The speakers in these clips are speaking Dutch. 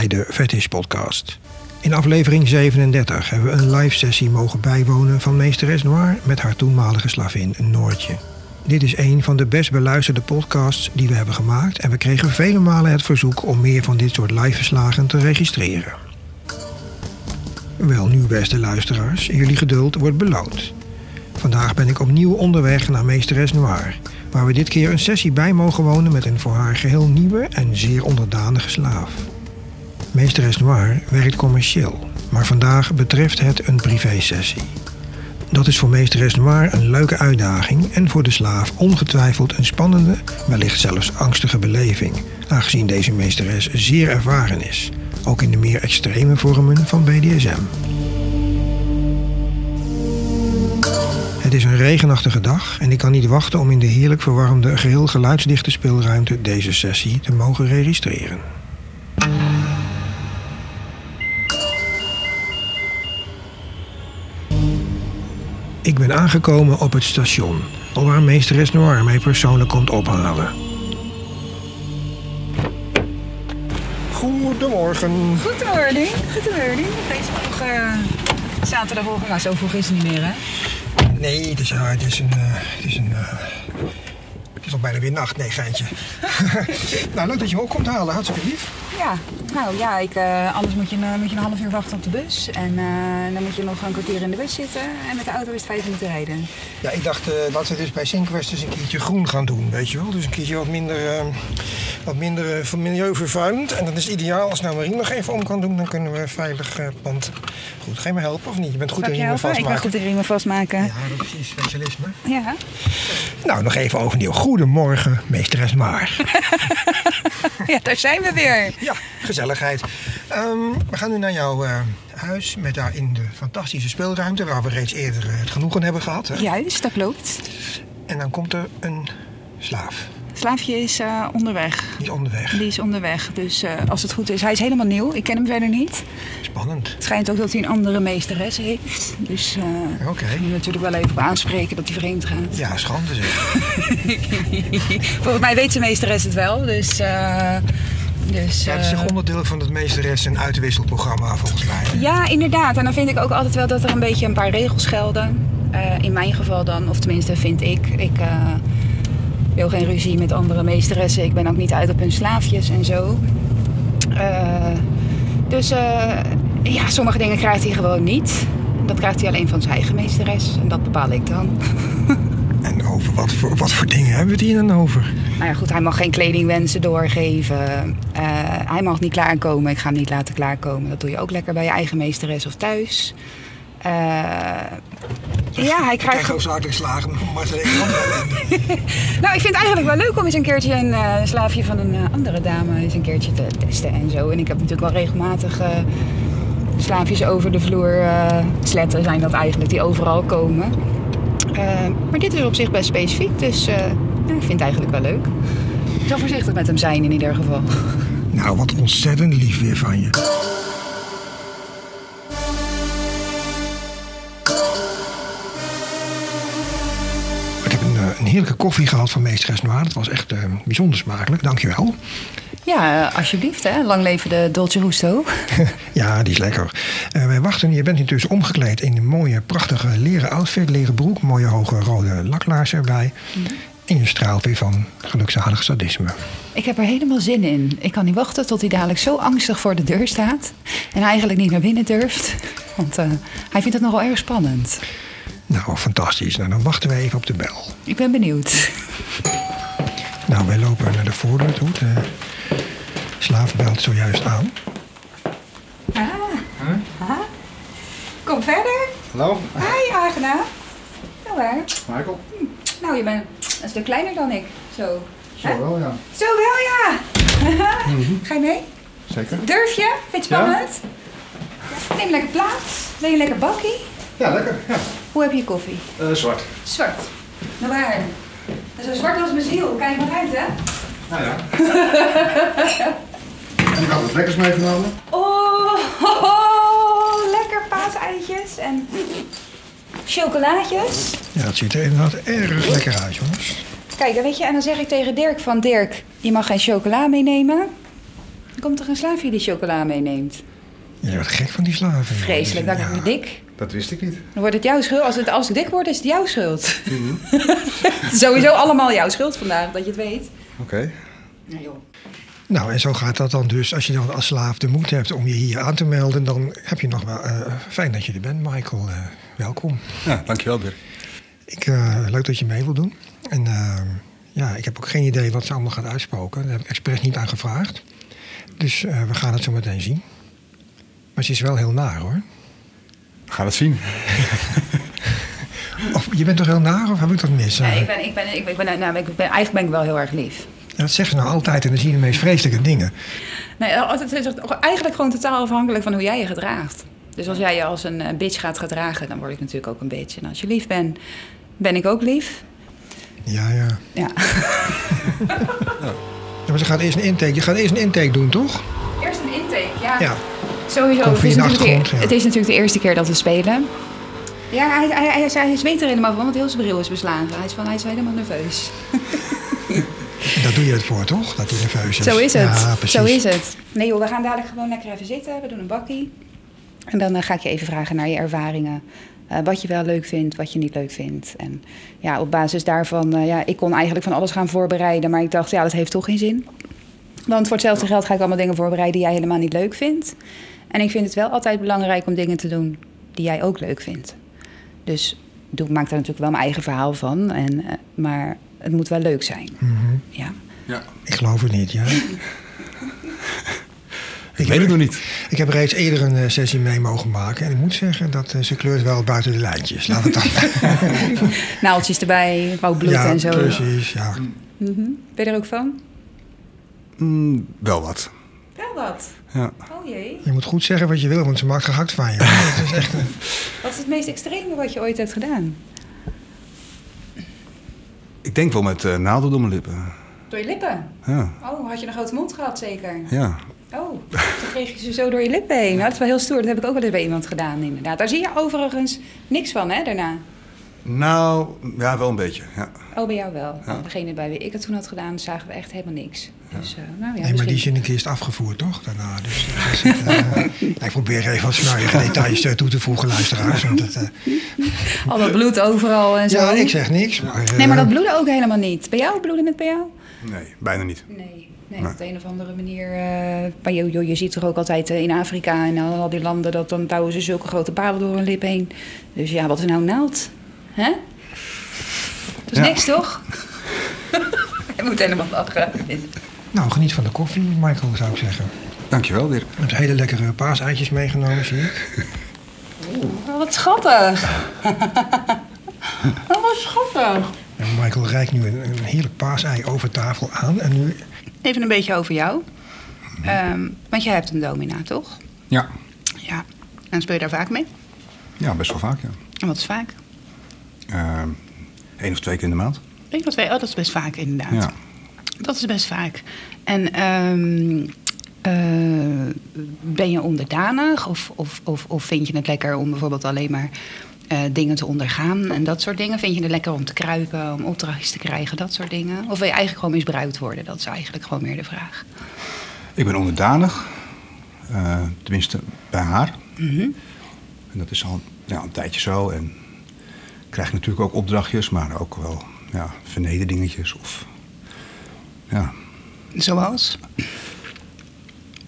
bij de Fetish Podcast. In aflevering 37 hebben we een live sessie mogen bijwonen van meesteres Noir met haar toenmalige slavin Noortje. Dit is een van de best beluisterde podcasts die we hebben gemaakt en we kregen vele malen het verzoek om meer van dit soort live verslagen te registreren. Wel nu, beste luisteraars, jullie geduld wordt beloond. Vandaag ben ik opnieuw onderweg naar meesteres Noir, waar we dit keer een sessie bij mogen wonen met een voor haar geheel nieuwe en zeer onderdanige slaaf. Meesteres Noir werkt commercieel, maar vandaag betreft het een privésessie. Dat is voor meesteres Noir een leuke uitdaging en voor de slaaf ongetwijfeld een spannende, wellicht zelfs angstige beleving, aangezien deze meesteres zeer ervaren is, ook in de meer extreme vormen van BDSM. Het is een regenachtige dag en ik kan niet wachten om in de heerlijk verwarmde, geheel geluidsdichte speelruimte deze sessie te mogen registreren. Ben aangekomen op het station, waar meesteres Noir mij persoonlijk komt ophalen. Goedemorgen. Goedemorgen. Goedemorgen. Deze vroeg uh, zaterdagochtend. Nou, zo vroeg is het niet meer, hè? Nee, het is, uh, het is een. Uh, het is een. het is al bijna weer nacht, nee, geintje. nou, leuk dat je me ook komt halen, hartstikke lief. Ja, nou ja, ik, anders moet je, moet je een half uur wachten op de bus. En dan moet je nog een kwartier in de bus zitten. En met de auto is het vijf minuten rijden. Ja, ik dacht dat we dus bij Sinkwest eens een keertje groen gaan doen, weet je wel. Dus een keertje wat minder wat minder uh, milieuvervuilend. En dan is ideaal als nou Marien nog even om kan doen. Dan kunnen we veilig uh, pand... Goed, ga je me helpen of niet? Je bent goed in riemen vastmaken. Ik ben goed in riemen vastmaken. Ja, dat is specialisme. Ja. Nou, nog even overnieuw. Goedemorgen, meesteres Maar. ja, daar zijn we weer. Ja, gezelligheid. Um, we gaan nu naar jouw uh, huis met daarin de fantastische speelruimte... waar we reeds eerder het genoegen hebben gehad. Hè? Juist, dat klopt. En dan komt er een slaaf. Slaafje is uh, onderweg. Die is onderweg. Die is onderweg. Dus uh, als het goed is. Hij is helemaal nieuw. Ik ken hem verder niet. Spannend. Het schijnt ook dat hij een andere meesteres heeft. Dus uh, Oké. Okay. moet je natuurlijk wel even op aanspreken dat hij vreemd gaat. Ja, schande zeg. Volgens mij weet zijn meesteres het wel. Dus. Dus, ja, het is een onderdeel van het meesteres- en uitwisselprogramma volgens mij. Ja, inderdaad. En dan vind ik ook altijd wel dat er een beetje een paar regels gelden. in mijn geval dan, of tenminste vind ik. Ik wil geen ruzie met andere meesteressen. Ik ben ook niet uit op hun slaafjes en zo. Dus ja, sommige dingen krijgt hij gewoon niet. Dat krijgt hij alleen van zijn eigen meesteres. En dat bepaal ik dan. En over wat voor, wat voor dingen hebben we het hier dan over? Nou ja, goed, hij mag geen kledingwensen doorgeven. Uh, hij mag niet klaarkomen. Ik ga hem niet laten klaarkomen. Dat doe je ook lekker bij je eigen meesteres of thuis. Uh, ja, hij krijgt. hoofdzakelijk slagen, maar ze Nou, ik vind het eigenlijk wel leuk om eens een keertje een uh, slaafje van een andere dame eens een keertje te testen en zo. En ik heb natuurlijk wel regelmatig slaafjes over de vloer. sletten zijn dat eigenlijk, die overal komen. maar dit is op zich best specifiek, dus ja, ik vind het eigenlijk wel leuk. Ik zal voorzichtig met hem zijn in ieder geval. Nou, wat ontzettend lief weer van je. een heerlijke koffie gehad van meesteres Noir. Dat was echt uh, bijzonder smakelijk. Dankjewel. Ja, alsjeblieft. Hè. Lang leven de Dolce Gusto. ja, die is lekker. Uh, wij wachten. Je bent intussen omgekleed in een mooie, prachtige leren outfit. Leren broek, mooie hoge rode laklaars erbij. Mm -hmm. En je straalt weer van gelukzalig sadisme. Ik heb er helemaal zin in. Ik kan niet wachten tot hij dadelijk zo angstig voor de deur staat. En eigenlijk niet naar binnen durft. Want uh, hij vindt het nogal erg spannend. Nou, fantastisch. Nou, dan wachten we even op de bel. Ik ben benieuwd. Nou, wij lopen naar de voordeur toe. De slaaf belt zojuist aan. Ah. Huh? ah. Kom verder. Hallo. Hi, aangenaam. Heel waar. Michael. Hm. Nou, je bent een stuk kleiner dan ik. Zo. Zo Hè? wel, ja. Zo wel, ja. mm -hmm. Ga je mee? Zeker. Durf je? Vind je spannend? Ja. Neem lekker plaats. Ben je lekker bakkie? Ja, lekker. Ja. Hoe heb je koffie? Uh, zwart. Zwart. Nou waar? Zo zwart als mijn ziel. Kijk maar uit, hè? Nou ja. en ik had wat lekkers meegenomen. Oh, oh, oh, lekker paaseitjes en chocolaatjes. Ja, het ziet er inderdaad erg lekker uit, jongens. Kijk, weet je, en dan zeg ik tegen Dirk van... Dirk, je mag geen chocola meenemen. Er komt toch een slaafje die chocola meeneemt? Je wordt gek van die slaven. Vreselijk, Ja. dan word ik dik. Dat wist ik niet. Dan wordt het jouw schuld. Als, het, als ik dik word, is het jouw schuld. Mhm. Het is Sowieso allemaal jouw schuld vandaag, dat je het weet. Oké. Ja, joh. Nou, en zo gaat dat dan dus. Als je dan als slaaf de moed hebt om je hier aan te melden, dan heb je nog wel. eh, fijn dat je er bent, Michael. Eh, welkom. Ja, dankjewel Dirk. Ik, eh, leuk dat je mee wil doen. En eh, ja, ik heb ook geen idee wat ze allemaal gaat uitspoken. Daar heb ik expres niet aan gevraagd. Dus eh, we gaan het zo meteen zien. Maar ze is wel heel naar hoor. We gaan het zien. Of je bent toch heel naar of heb ik dat mis? Nee, ik ben, ik ben, ik ben, ik ben, nou, ik ben, eigenlijk ben ik wel heel erg lief. Dat zeggen ze nou altijd en dan zie je de meest vreselijke dingen. Nee, het is eigenlijk gewoon totaal afhankelijk van hoe jij je gedraagt. Dus als jij je als een eh, bitch gaat gedragen, dan word ik natuurlijk ook een bitch. En als je lief bent, ben ik ook lief. Ja, ja. Ja. ja maar ze gaat eerst een intake. Je gaat eerst een intake doen, toch? Eerst een intake, ja. Ja. Sowieso. Het, is de, ja. het is natuurlijk de eerste keer dat we spelen. Ja, hij, hij, hij, hij, hij zweet er helemaal van, want heel zijn bril is beslagen. Hij is, van, hij is helemaal nerveus. Daar doe je het voor, toch? Dat hij nerveus is. Zo is het. Ja, precies. Zo is het. Nee joh, we gaan dadelijk gewoon lekker even zitten. We doen een bakkie. En dan eh, ga ik je even vragen naar je ervaringen. Eh, wat je wel leuk vindt, wat je niet leuk vindt. En ja, op basis daarvan, eh, ja, ik kon eigenlijk van alles gaan voorbereiden. Maar ik dacht, ja, dat heeft toch geen zin. Want voor hetzelfde geld ga ik allemaal dingen voorbereiden die jij helemaal niet leuk vindt. En ik vind het wel altijd belangrijk om dingen te doen die jij ook leuk vindt. Dus doe, maak daar natuurlijk wel mijn eigen verhaal van. En, maar het moet wel leuk zijn. Mhm. Ja. Ja. Ik geloof het niet, ja. Ik weet het nog niet. Ik heb reeds eerder een eh, sessie mee mogen maken. En ik moet zeggen dat eh, ze kleurt wel buiten de lijntjes. Laat het dan. Naaltjes erbij, wou bloed ja, en zo. precies. Ja. Mhm. Ben je er ook van? Mm, wel wat. Wel wat. Ja. Oh jee. Je moet goed zeggen wat je wil, want ze maakt gehakt van je. Het is echt een... Wat is het meest extreme wat je ooit hebt gedaan? Ik denk wel met uh, naalden door mijn lippen. Door je lippen? Ja. Oh, had je een grote mond gehad zeker? Ja. Oh, dan kreeg je ze zo door je lippen heen. Nou, dat is wel heel stoer. Dat heb ik ook wel eens bij iemand gedaan inderdaad. Daar zie je overigens niks van hè, daarna. Nou, ja, wel een beetje. Ja. Oh, bij jou wel. Ja. Degene bij wie ik het toen had gedaan, zagen we echt helemaal niks. Dus, eh, nou, ja, Nee, maar die is in een kist afgevoerd, toch? Daarna. Dus, is het, eh, ik probeer even wat snarige details eh, toe te voegen, luisteraars. Want het, eh, Al dat bloed overal en zo. ja, ik zeg niks. Maar, eh, Nee, maar dat bloeden ook helemaal niet. Bij jou? Bloeden het bij jou? Nee, bijna niet. Nee, nee, Nee. op de een of andere manier. eh maar je, je, je ziet toch ook altijd eh, in Afrika en al, die landen dat dan douwen ze zulke grote palen door hun lip heen. Dus ja, wat is nou naald? Hè? Dat is Ja. niks toch? Je moet helemaal lachen. Nou, geniet van de koffie, Michael, zou ik zeggen. Dankjewel, Dirk. Met hele lekkere paaseitjes meegenomen, zie ik. Oh, wat schattig. Oh, wat schattig. En Michael reikt nu een, een heerlijk paasei over tafel aan. En nu, Even een beetje over jou. Ehm, want jij hebt een domina, toch? Ja. Ja. En speel je daar vaak mee? Ja, best wel vaak, ja. En wat is vaak? Eén of twee keer in de maand. Ik was twee. Oh, dat is best vaak inderdaad. Ja. Dat is best vaak. En ehm, eh, ben je onderdanig of, of, of, of vind je het lekker om bijvoorbeeld alleen maar eh, dingen te ondergaan en dat soort dingen? Vind je het lekker om te kruipen, om opdrachtjes te krijgen, dat soort dingen? Of wil je eigenlijk gewoon misbruikt worden? Dat is eigenlijk gewoon meer de vraag. Ik ben onderdanig. eh, tenminste, bij haar. Mhm. En dat is al ja, een tijdje zo. En krijg natuurlijk ook opdrachtjes, maar ook wel ja, vernederdingetjes. Of, ja, Zoals?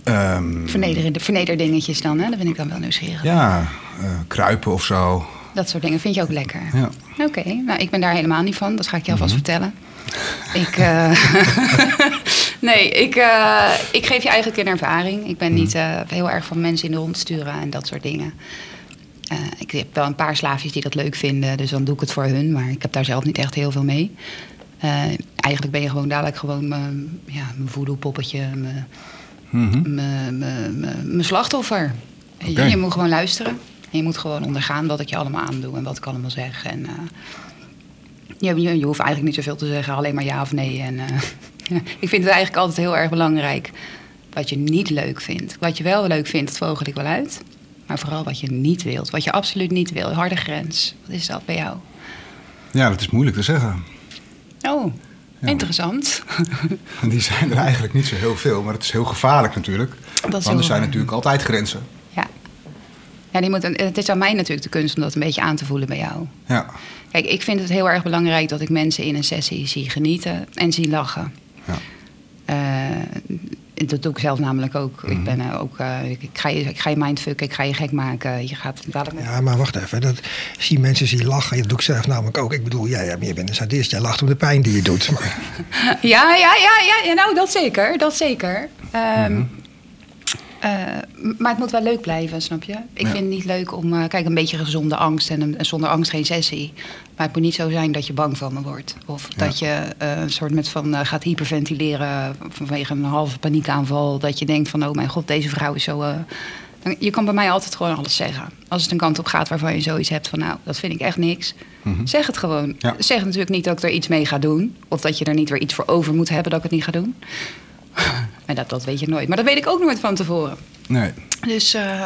Ehm, Verneder, vernederdingetjes dan, hè? Dat vind ik dan wel nieuwsgierig. ja eh, kruipen of zo. Dat soort dingen vind je ook lekker? Ja. Oké, nou ik ben daar helemaal niet van. Dat ga ik je alvast vertellen. Ik, eh, nee, ik, eh, ik geef je eigenlijk een ervaring. Ik ben niet eh, heel erg van mensen in de rond sturen en dat soort dingen. Eh, ik heb wel een paar slaafjes die dat leuk vinden, dus dan doe ik het voor hun. Maar ik heb daar zelf niet echt heel veel mee. Eh, eigenlijk ben je gewoon dadelijk gewoon mijn ja, voodoo-poppetje, mijn- Mhm. mijn- mijn mijn- mijn slachtoffer. Je- moet gewoon luisteren. En je moet gewoon ondergaan wat ik je allemaal aandoe en wat ik allemaal zeg. En, eh, je, je, je hoeft eigenlijk niet zoveel te zeggen, alleen maar ja of nee. En, ik vind het eigenlijk altijd heel erg belangrijk wat je niet leuk vindt. Wat je wel leuk vindt, dat vogel ik wel uit. Maar vooral wat je niet wilt, wat je absoluut niet wil. Harde grens. Wat is dat bij jou? Ja, dat is moeilijk te zeggen. Oh, Interessant. Die zijn er eigenlijk niet zo heel veel, maar het is heel gevaarlijk natuurlijk. Want er zijn natuurlijk altijd grenzen. Ja. Ja, die moet, het is aan mij natuurlijk de kunst om dat een beetje aan te voelen bij jou. Ja, Kijk, ik vind het heel erg belangrijk dat ik mensen in een sessie zie genieten en zie lachen. ja. Eh, dat doe ik zelf namelijk ook. Ik, ben eh, ook eh, ik, ga je, ik ga je mindfucken, ik ga je gek maken. Je gaat dadelijk met... Ja, maar wacht even. Dat, zie mensen zien lachen. Dat doe ik zelf namelijk ook. Ik bedoel, jij, jij bent een sadist. Jij lacht om de pijn die je doet. Maar, Ja, ja, ja, ja, ja, nou dat zeker, dat zeker. Ehm, eh, maar het moet wel leuk blijven, snap je? Ik Ja. vind het niet leuk om, eh, kijk, een beetje gezonde angst en, een, en zonder angst geen sessie. Maar het moet niet zo zijn dat je bang van me wordt. Of Ja. dat je eh, een soort met van gaat hyperventileren vanwege een halve paniekaanval. Dat je denkt van, oh mijn god, deze vrouw is zo... je kan bij mij altijd gewoon alles zeggen. Als het een kant op gaat waarvan je zoiets hebt van, nou, dat vind ik echt niks. Zeg het gewoon. Ja. Zeg natuurlijk niet dat ik er iets mee ga doen. Of dat je er niet weer iets voor over moet hebben dat ik het niet ga doen. En dat, dat weet je nooit. Maar dat weet ik ook nooit van tevoren. Nee. Dus eh,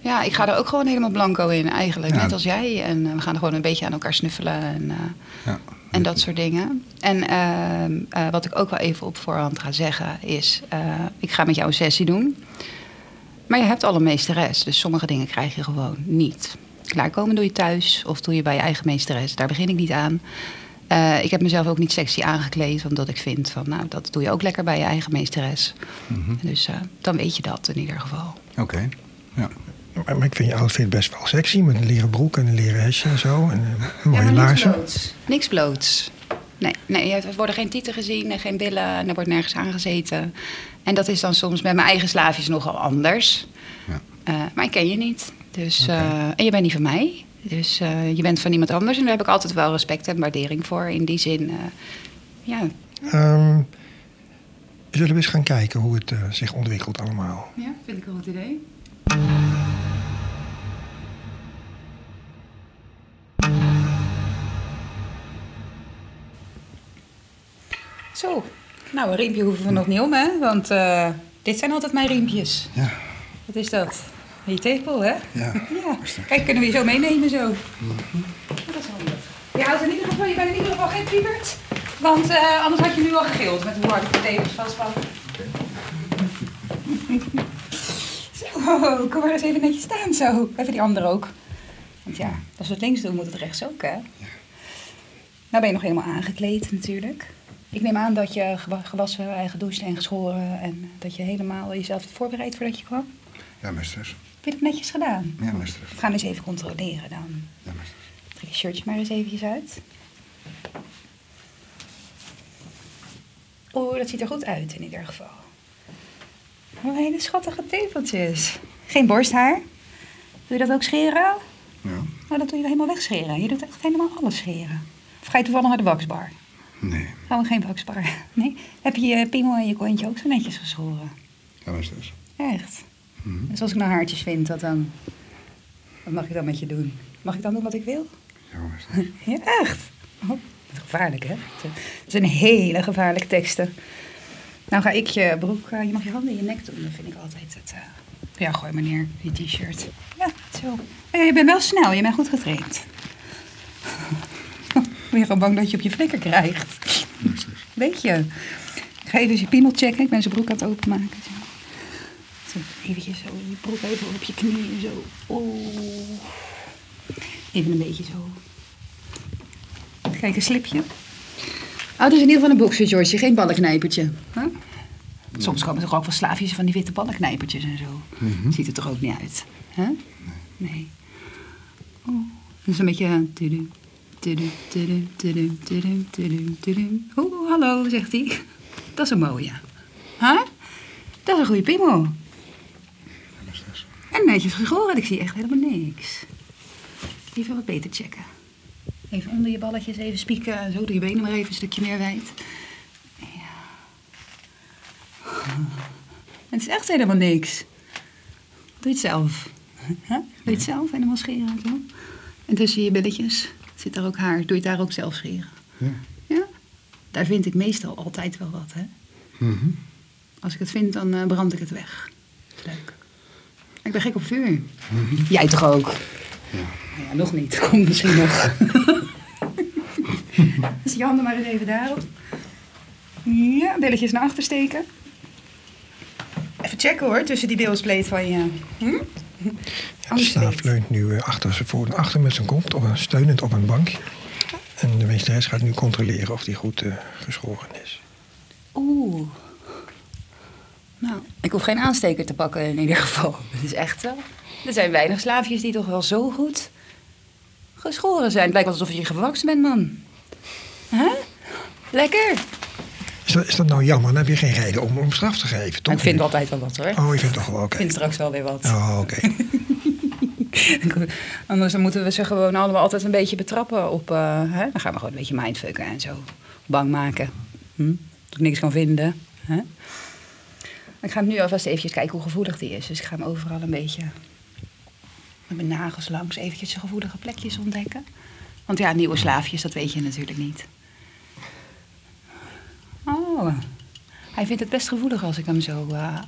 ja, ik ga er ook gewoon helemaal blanco in eigenlijk. Ja. Net als jij. En eh, we gaan er gewoon een beetje aan elkaar snuffelen. En, eh, Ja. en dat soort dingen. En wat ik ook wel even op voorhand ga zeggen is... ik ga met jou een sessie doen. Maar je hebt al een meesteres. Dus sommige dingen krijg je gewoon niet. Klaarkomen doe je thuis of doe je bij je eigen meesteres. Daar begin ik niet aan. Eh, ik heb mezelf ook niet sexy aangekleed. Omdat ik vind van, nou, dat doe je ook lekker bij je eigen meesteres. Dus eh, dan weet je dat in ieder geval. Oké. Ja. maar, maar ik vind je outfit best wel sexy. Met een leren broek en een leren hesje en zo. En eh, mooie Ja, maar niks laarzen. bloots. Niks bloots. Nee, nee, er worden geen tieten gezien en geen billen en er wordt nergens aangezeten. En dat is dan soms met mijn eigen slaafjes nogal anders. Ja. Eh, maar ik ken je niet. Dus, eh, en je bent niet van mij. Dus eh, je bent van iemand anders. En daar heb ik altijd wel respect en waardering voor. In die zin, eh, ja. Ehm, zullen we eens gaan kijken hoe het eh, zich ontwikkelt allemaal? Ja, vind ik een goed idee. Zo, nou een riempje hoeven we nog niet om hè, want dit zijn altijd mijn riempjes. Ja. Wat is dat? Je tepel hè? Ja. Ja, kijk, kunnen we je zo meenemen zo. Dat is handig. Je houdt in ieder geval, je bent in ieder geval geen piebert. Want eh, anders had je nu al gegild met hoe hard ik de tepels vastpak. Zo, kom maar eens even netjes staan zo. Even die andere ook. Want ja, als we het links doen, moet het rechts ook, hè? Nou ben je nog helemaal aangekleed natuurlijk. Ik neem aan dat je gewa- gewassen en gedoucht en geschoren... en dat je helemaal jezelf hebt voorbereid voordat je kwam. Ja, meesteres. Heb je dat netjes gedaan? Ja, meesteres. We gaan eens even controleren dan. Ja, meesteres. Trek je shirtje maar eens eventjes uit. Oeh, dat ziet er goed uit in ieder geval. Hele schattige tepeltjes. Geen borsthaar. Doe je dat ook scheren? Ja. Nou, dat doe je helemaal wegscheren. Je doet echt helemaal alles scheren. Of ga je toevallig naar de waxbar? Nee. Gaan we geen waxbar? Nee? Heb je je piemel en je kontje ook zo netjes geschoren? Ja, meesteres. Echt? Mhm. Dus als ik nou haartjes vind, wat dan? Wat mag ik dan met je doen? Mag ik dan doen wat ik wil? Ja. Ja, echt? Oh, dat gevaarlijk, hè? Het zijn hele gevaarlijke teksten. Nou ga ik je broek... eh, je mag je handen in je nek doen. Dat vind ik altijd het... eh, ja, gooi maar neer, je t-shirt. Ja, zo. Ja, je bent wel snel. Je bent goed getraind. ben je gewoon bang dat je op je flikker krijgt? Weet je. Ik ga even je piemel checken. Ik ben zijn broek aan het openmaken. Zo. Zo, je broek even op je knieën. Zo. Oeh. Even een beetje zo. Kijk, een slipje. Oh, dat is in ieder geval een boxer, George. Geen ballenknijpertje. Huh? Soms komen er ook wel slaafjes van die witte ballenknijpertjes en zo. Ziet er toch ook niet uit? Hè? Nee. Oh, dat is een beetje... tudu, tudu, tudu, tudu, tudu, tudu, tudu. Oeh, hallo, zegt hij. Dat is een mooie. Huh? Dat is een goede piemel. En netjes geschoren. Ik zie echt helemaal niks. Even wat beter checken. Even onder je balletjes even spieken. en Zo doe je benen maar even een stukje meer wijd. Ja. Het is echt helemaal niks. Doe je het zelf. Huh? Doe je het zelf helemaal scheren en zo. En tussen je billetjes zit er ook haar. Doe je het daar ook zelf scheren. Ja. Ja? Daar vind ik meestal altijd wel wat, hè. Mhm. Als ik het vind, dan eh, brand ik het weg. Leuk. Ik ben gek op vuur. Jij toch ook? Ja. Nou ja, nog niet. Komt misschien nog. dus je handen maar eens even daarop. Ja, billetjes naar achter steken. Even checken hoor, tussen die bilspleet van je. Hm? Ja, de slaaf leunt nu eh, achter, voor, achter met zijn kont, op, een- steunend op een bankje. En de meesteres gaat nu controleren of die goed eh, geschoren is. Oeh. Nou, ik hoef geen aansteker te pakken in ieder geval. Dat is echt zo. Er zijn weinig slaafjes die toch wel zo goed geschoren zijn. Het lijkt wel alsof je gewakst bent, man. Hè? Lekker. Is dat, is dat nou jammer? Dan heb je geen reden om, om straf te geven, toch? ik vind altijd wel wat hoor. Oh, je vindt toch wel oké. Ik vind straks wel weer wat. Oh, oké. Anders dan moeten we ze gewoon allemaal altijd een beetje betrappen op... eh, hè? Dan gaan we gewoon een beetje mindfucken en zo. Bang maken. Hm? Dat ik niks kan vinden. Hè? Ik ga nu alvast eventjes kijken hoe gevoelig die is. Dus ik ga hem overal een beetje met mijn nagels langs eventjes de gevoelige plekjes ontdekken. Want ja, nieuwe slaafjes, dat weet je natuurlijk niet. Oh, hij vindt het best gevoelig als ik hem zo eh,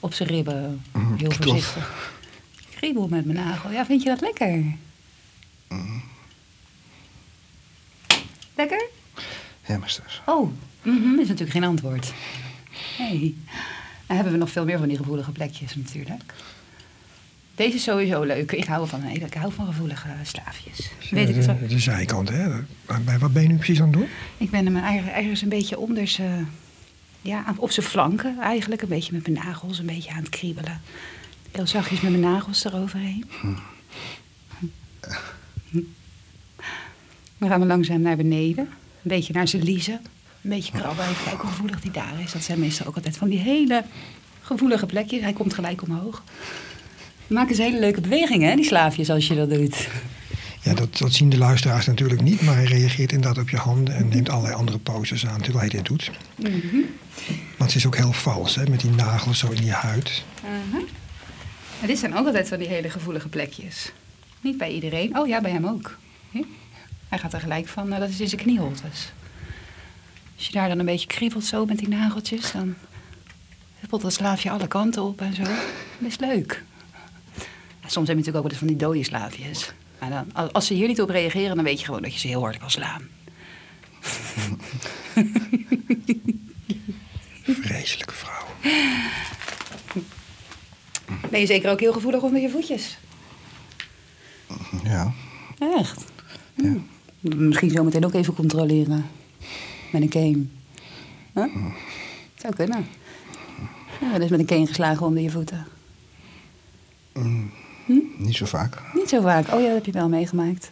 op zijn ribben Mm, heel voorzichtig kriebel met mijn nagel. Ja, vind je dat lekker? Lekker? Ja, meester. Oh, mhm, is natuurlijk geen antwoord. Nee. Dan hebben we nog veel meer van die gevoelige plekjes natuurlijk. Deze is sowieso leuk. Ik hou van, ik hou van gevoelige slaafjes. Weet ik de, de zijkant, hè? Wat ben je nu precies aan het doen? Ik ben hem ergens een beetje onder zijn... Ja, op zijn flanken eigenlijk. Een beetje met mijn nagels een beetje aan het kriebelen. Heel zachtjes met mijn nagels eroverheen. Dan gaan we langzaam naar beneden. Een beetje naar zijn liezen. Een beetje krabben. Even kijken hoe gevoelig die daar is. Dat zijn meestal ook altijd van die hele gevoelige plekjes. Hij komt gelijk omhoog. We maken ze hele leuke bewegingen, hè, die slaafjes, als je dat doet. Ja, dat, dat zien de luisteraars natuurlijk niet, maar hij reageert inderdaad op je handen en neemt allerlei andere poses aan terwijl hij dit doet. Want het is ook heel vals, hè, met die nagels zo in je huid. Maar dit zijn ook altijd van die hele gevoelige plekjes. Niet bij iedereen. Oh ja, bij hem ook. Hij gaat er gelijk van, nou, dat is in zijn knieholtes. Als je daar dan een beetje kriebelt zo met die nageltjes, dan huppelt dat slaafje alle kanten op en zo. Best leuk. Ja, soms heb je natuurlijk ook wel eens van die dode slaafjes. Maar dan, als- ze hier niet op reageren, dan weet je gewoon dat je ze heel hard kan slaan. Vreselijke vrouw. Ben je zeker ook heel gevoelig onder je voetjes? Ja. Echt? Hm. Misschien zo meteen ook even controleren. Met een cane. Huh? Zou kunnen. Ja, eens met een cane geslagen onder je voeten. Niet zo vaak. Niet zo vaak. Oh ja, dat heb je wel meegemaakt.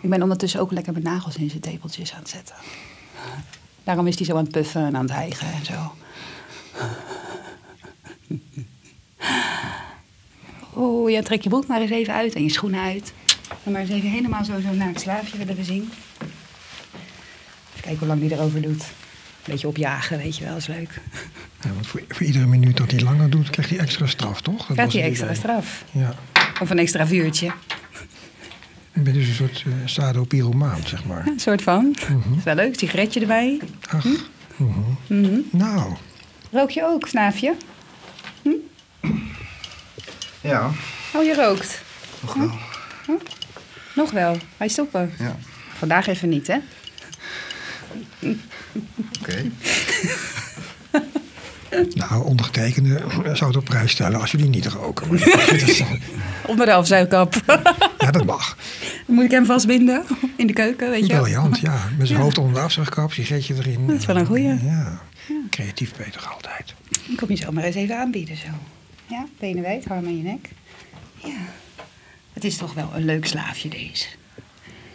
Ik ben ondertussen ook lekker met nagels in zijn tepeltjes aan het zetten. Daarom is hij zo aan het puffen en aan het hijgen en zo. Oh, ja, trek je broek maar eens even uit en je schoenen uit. En maar eens even helemaal zo, zo naar het slaafje willen we zien. Even kijken hoe lang die erover doet. Beetje opjagen, weet je wel, is leuk. Ja, want voor, voor iedere minuut dat hij langer doet, krijgt hij extra straf, toch? Dat Krijgt hij extra idee. straf. Ja. Of een extra vuurtje. Je bent dus een soort uh, sado-pyromaan, zeg maar. Een soort van. Is wel leuk, sigaretje erbij. Ach. mhm. Mhm. Nou, Rook je ook, snaafje? Ja. Oh, je rookt. Nog wel. Nog wel. Ga je stoppen? Ja. Vandaag even niet, hè? Oké. nou, ondergetekende zou het op prijs stellen als jullie niet roken. Onder de afzuigkap. ja, dat mag. Dan moet ik hem vastbinden in de keuken, weet je. Briljant, ja. Met zijn hoofd onder de afzuigkap, sigaretje erin. Dat is wel een goeie. Ja. Creatief beter altijd. Ik kom je zo maar eens even aanbieden, zo. Ja, benen wijd, arm aan je nek. Ja. Het is toch wel een leuk slaafje, deze.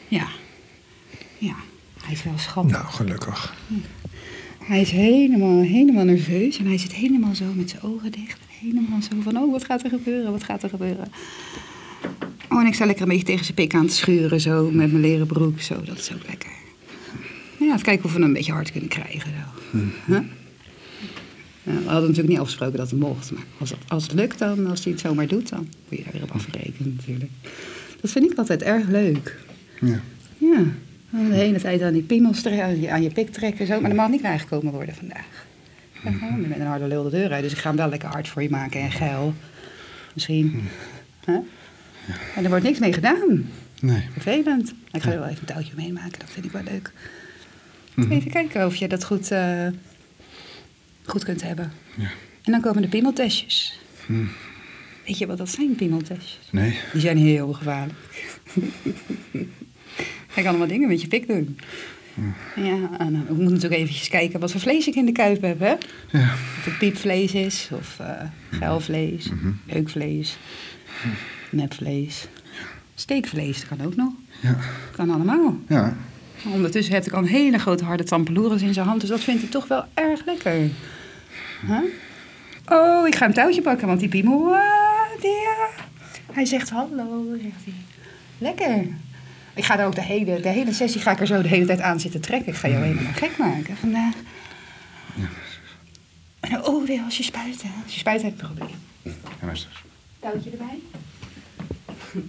Ja. Ja. Hij is wel schattig. Nou, gelukkig. Hij is helemaal, helemaal nerveus en hij zit helemaal zo met zijn ogen dicht. Helemaal zo van, oh, wat gaat er gebeuren, wat gaat er gebeuren? Oh, en ik sta lekker een beetje tegen zijn pik aan te schuren, zo, met mijn leren broek. Zo, dat is ook lekker. Ja, even kijken of we hem een beetje hard kunnen krijgen, zo. Huh? Ja, we hadden natuurlijk niet afgesproken dat het mocht, maar als het, als het lukt dan, als hij het zomaar doet, dan moet je daar weer op afrekenen natuurlijk. Dat vind ik altijd erg leuk. Ja. Ja, de hele tijd aan die piemels aan je, aan je pik trekken. Zo. Maar er mag niet bijgekomen worden vandaag. Ja, gewoon met een harde lul de deur uit. Dus ik ga hem wel lekker hard voor je maken en geil. Misschien. Huh? En er wordt niks mee gedaan. Nee. Vervelend. Ik ga er wel even een touwtje mee maken. Dat vind ik wel leuk. Even kijken of je dat goed, eh, goed kunt hebben. Ja. En dan komen de piemeltestjes. Weet je wat dat zijn, piemeltestjes? Nee. Die zijn heel gevaarlijk. Hij kan allemaal dingen met je pik doen. Ja, en we moeten natuurlijk eventjes kijken wat voor vlees ik in de kuip heb, hè? Ja. Of het piepvlees is, of eh geilvlees, beukvlees, nepvlees. Steekvlees, dat kan ook nog. Ja. Kan allemaal. Ja. Ondertussen heb ik al een hele grote harde tampeloeres in zijn hand, dus dat vindt hij toch wel erg lekker. Huh? Oh, ik ga een touwtje pakken, want die piemel, ah, die, ah, hij zegt hallo, zegt hij. Lekker. Ik ga er ook de hele, de hele sessie ga ik er zo de hele tijd aan zitten trekken. Ik ga jou helemaal gek maken vandaag. Oh, weer als je spuit, hè. Als je spuit heb je een probleem. Ja, meester. Touwtje erbij.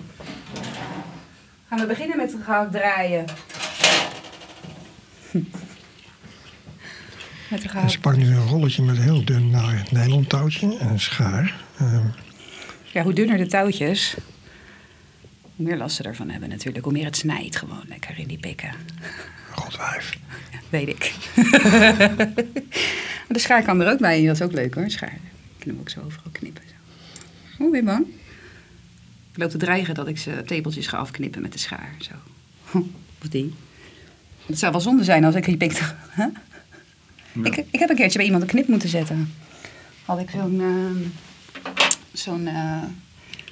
Gaan we beginnen met gaan draaien. Met de nu een rolletje met een heel dun nylon touwtje en een schaar. Ehm, Ja, hoe dunner de touwtjes, hoe meer last ze ervan hebben natuurlijk. Hoe meer het snijdt gewoon lekker in die pikken. Godwijf. Weet ik. de schaar kan er ook bij. Dat is ook leuk hoor, schaar. Ik kan hem ook zo overal knippen. Zo. Oh, ben je bang? Ik loop te dreigen dat ik ze tepeltjes ga afknippen met de schaar. Zo. Of die. Het zou wel zonde zijn als ik die pik... Huh? Ik, ik heb een keertje bij iemand een knip moeten zetten. Had ik zo'n ehm, zo'n eh,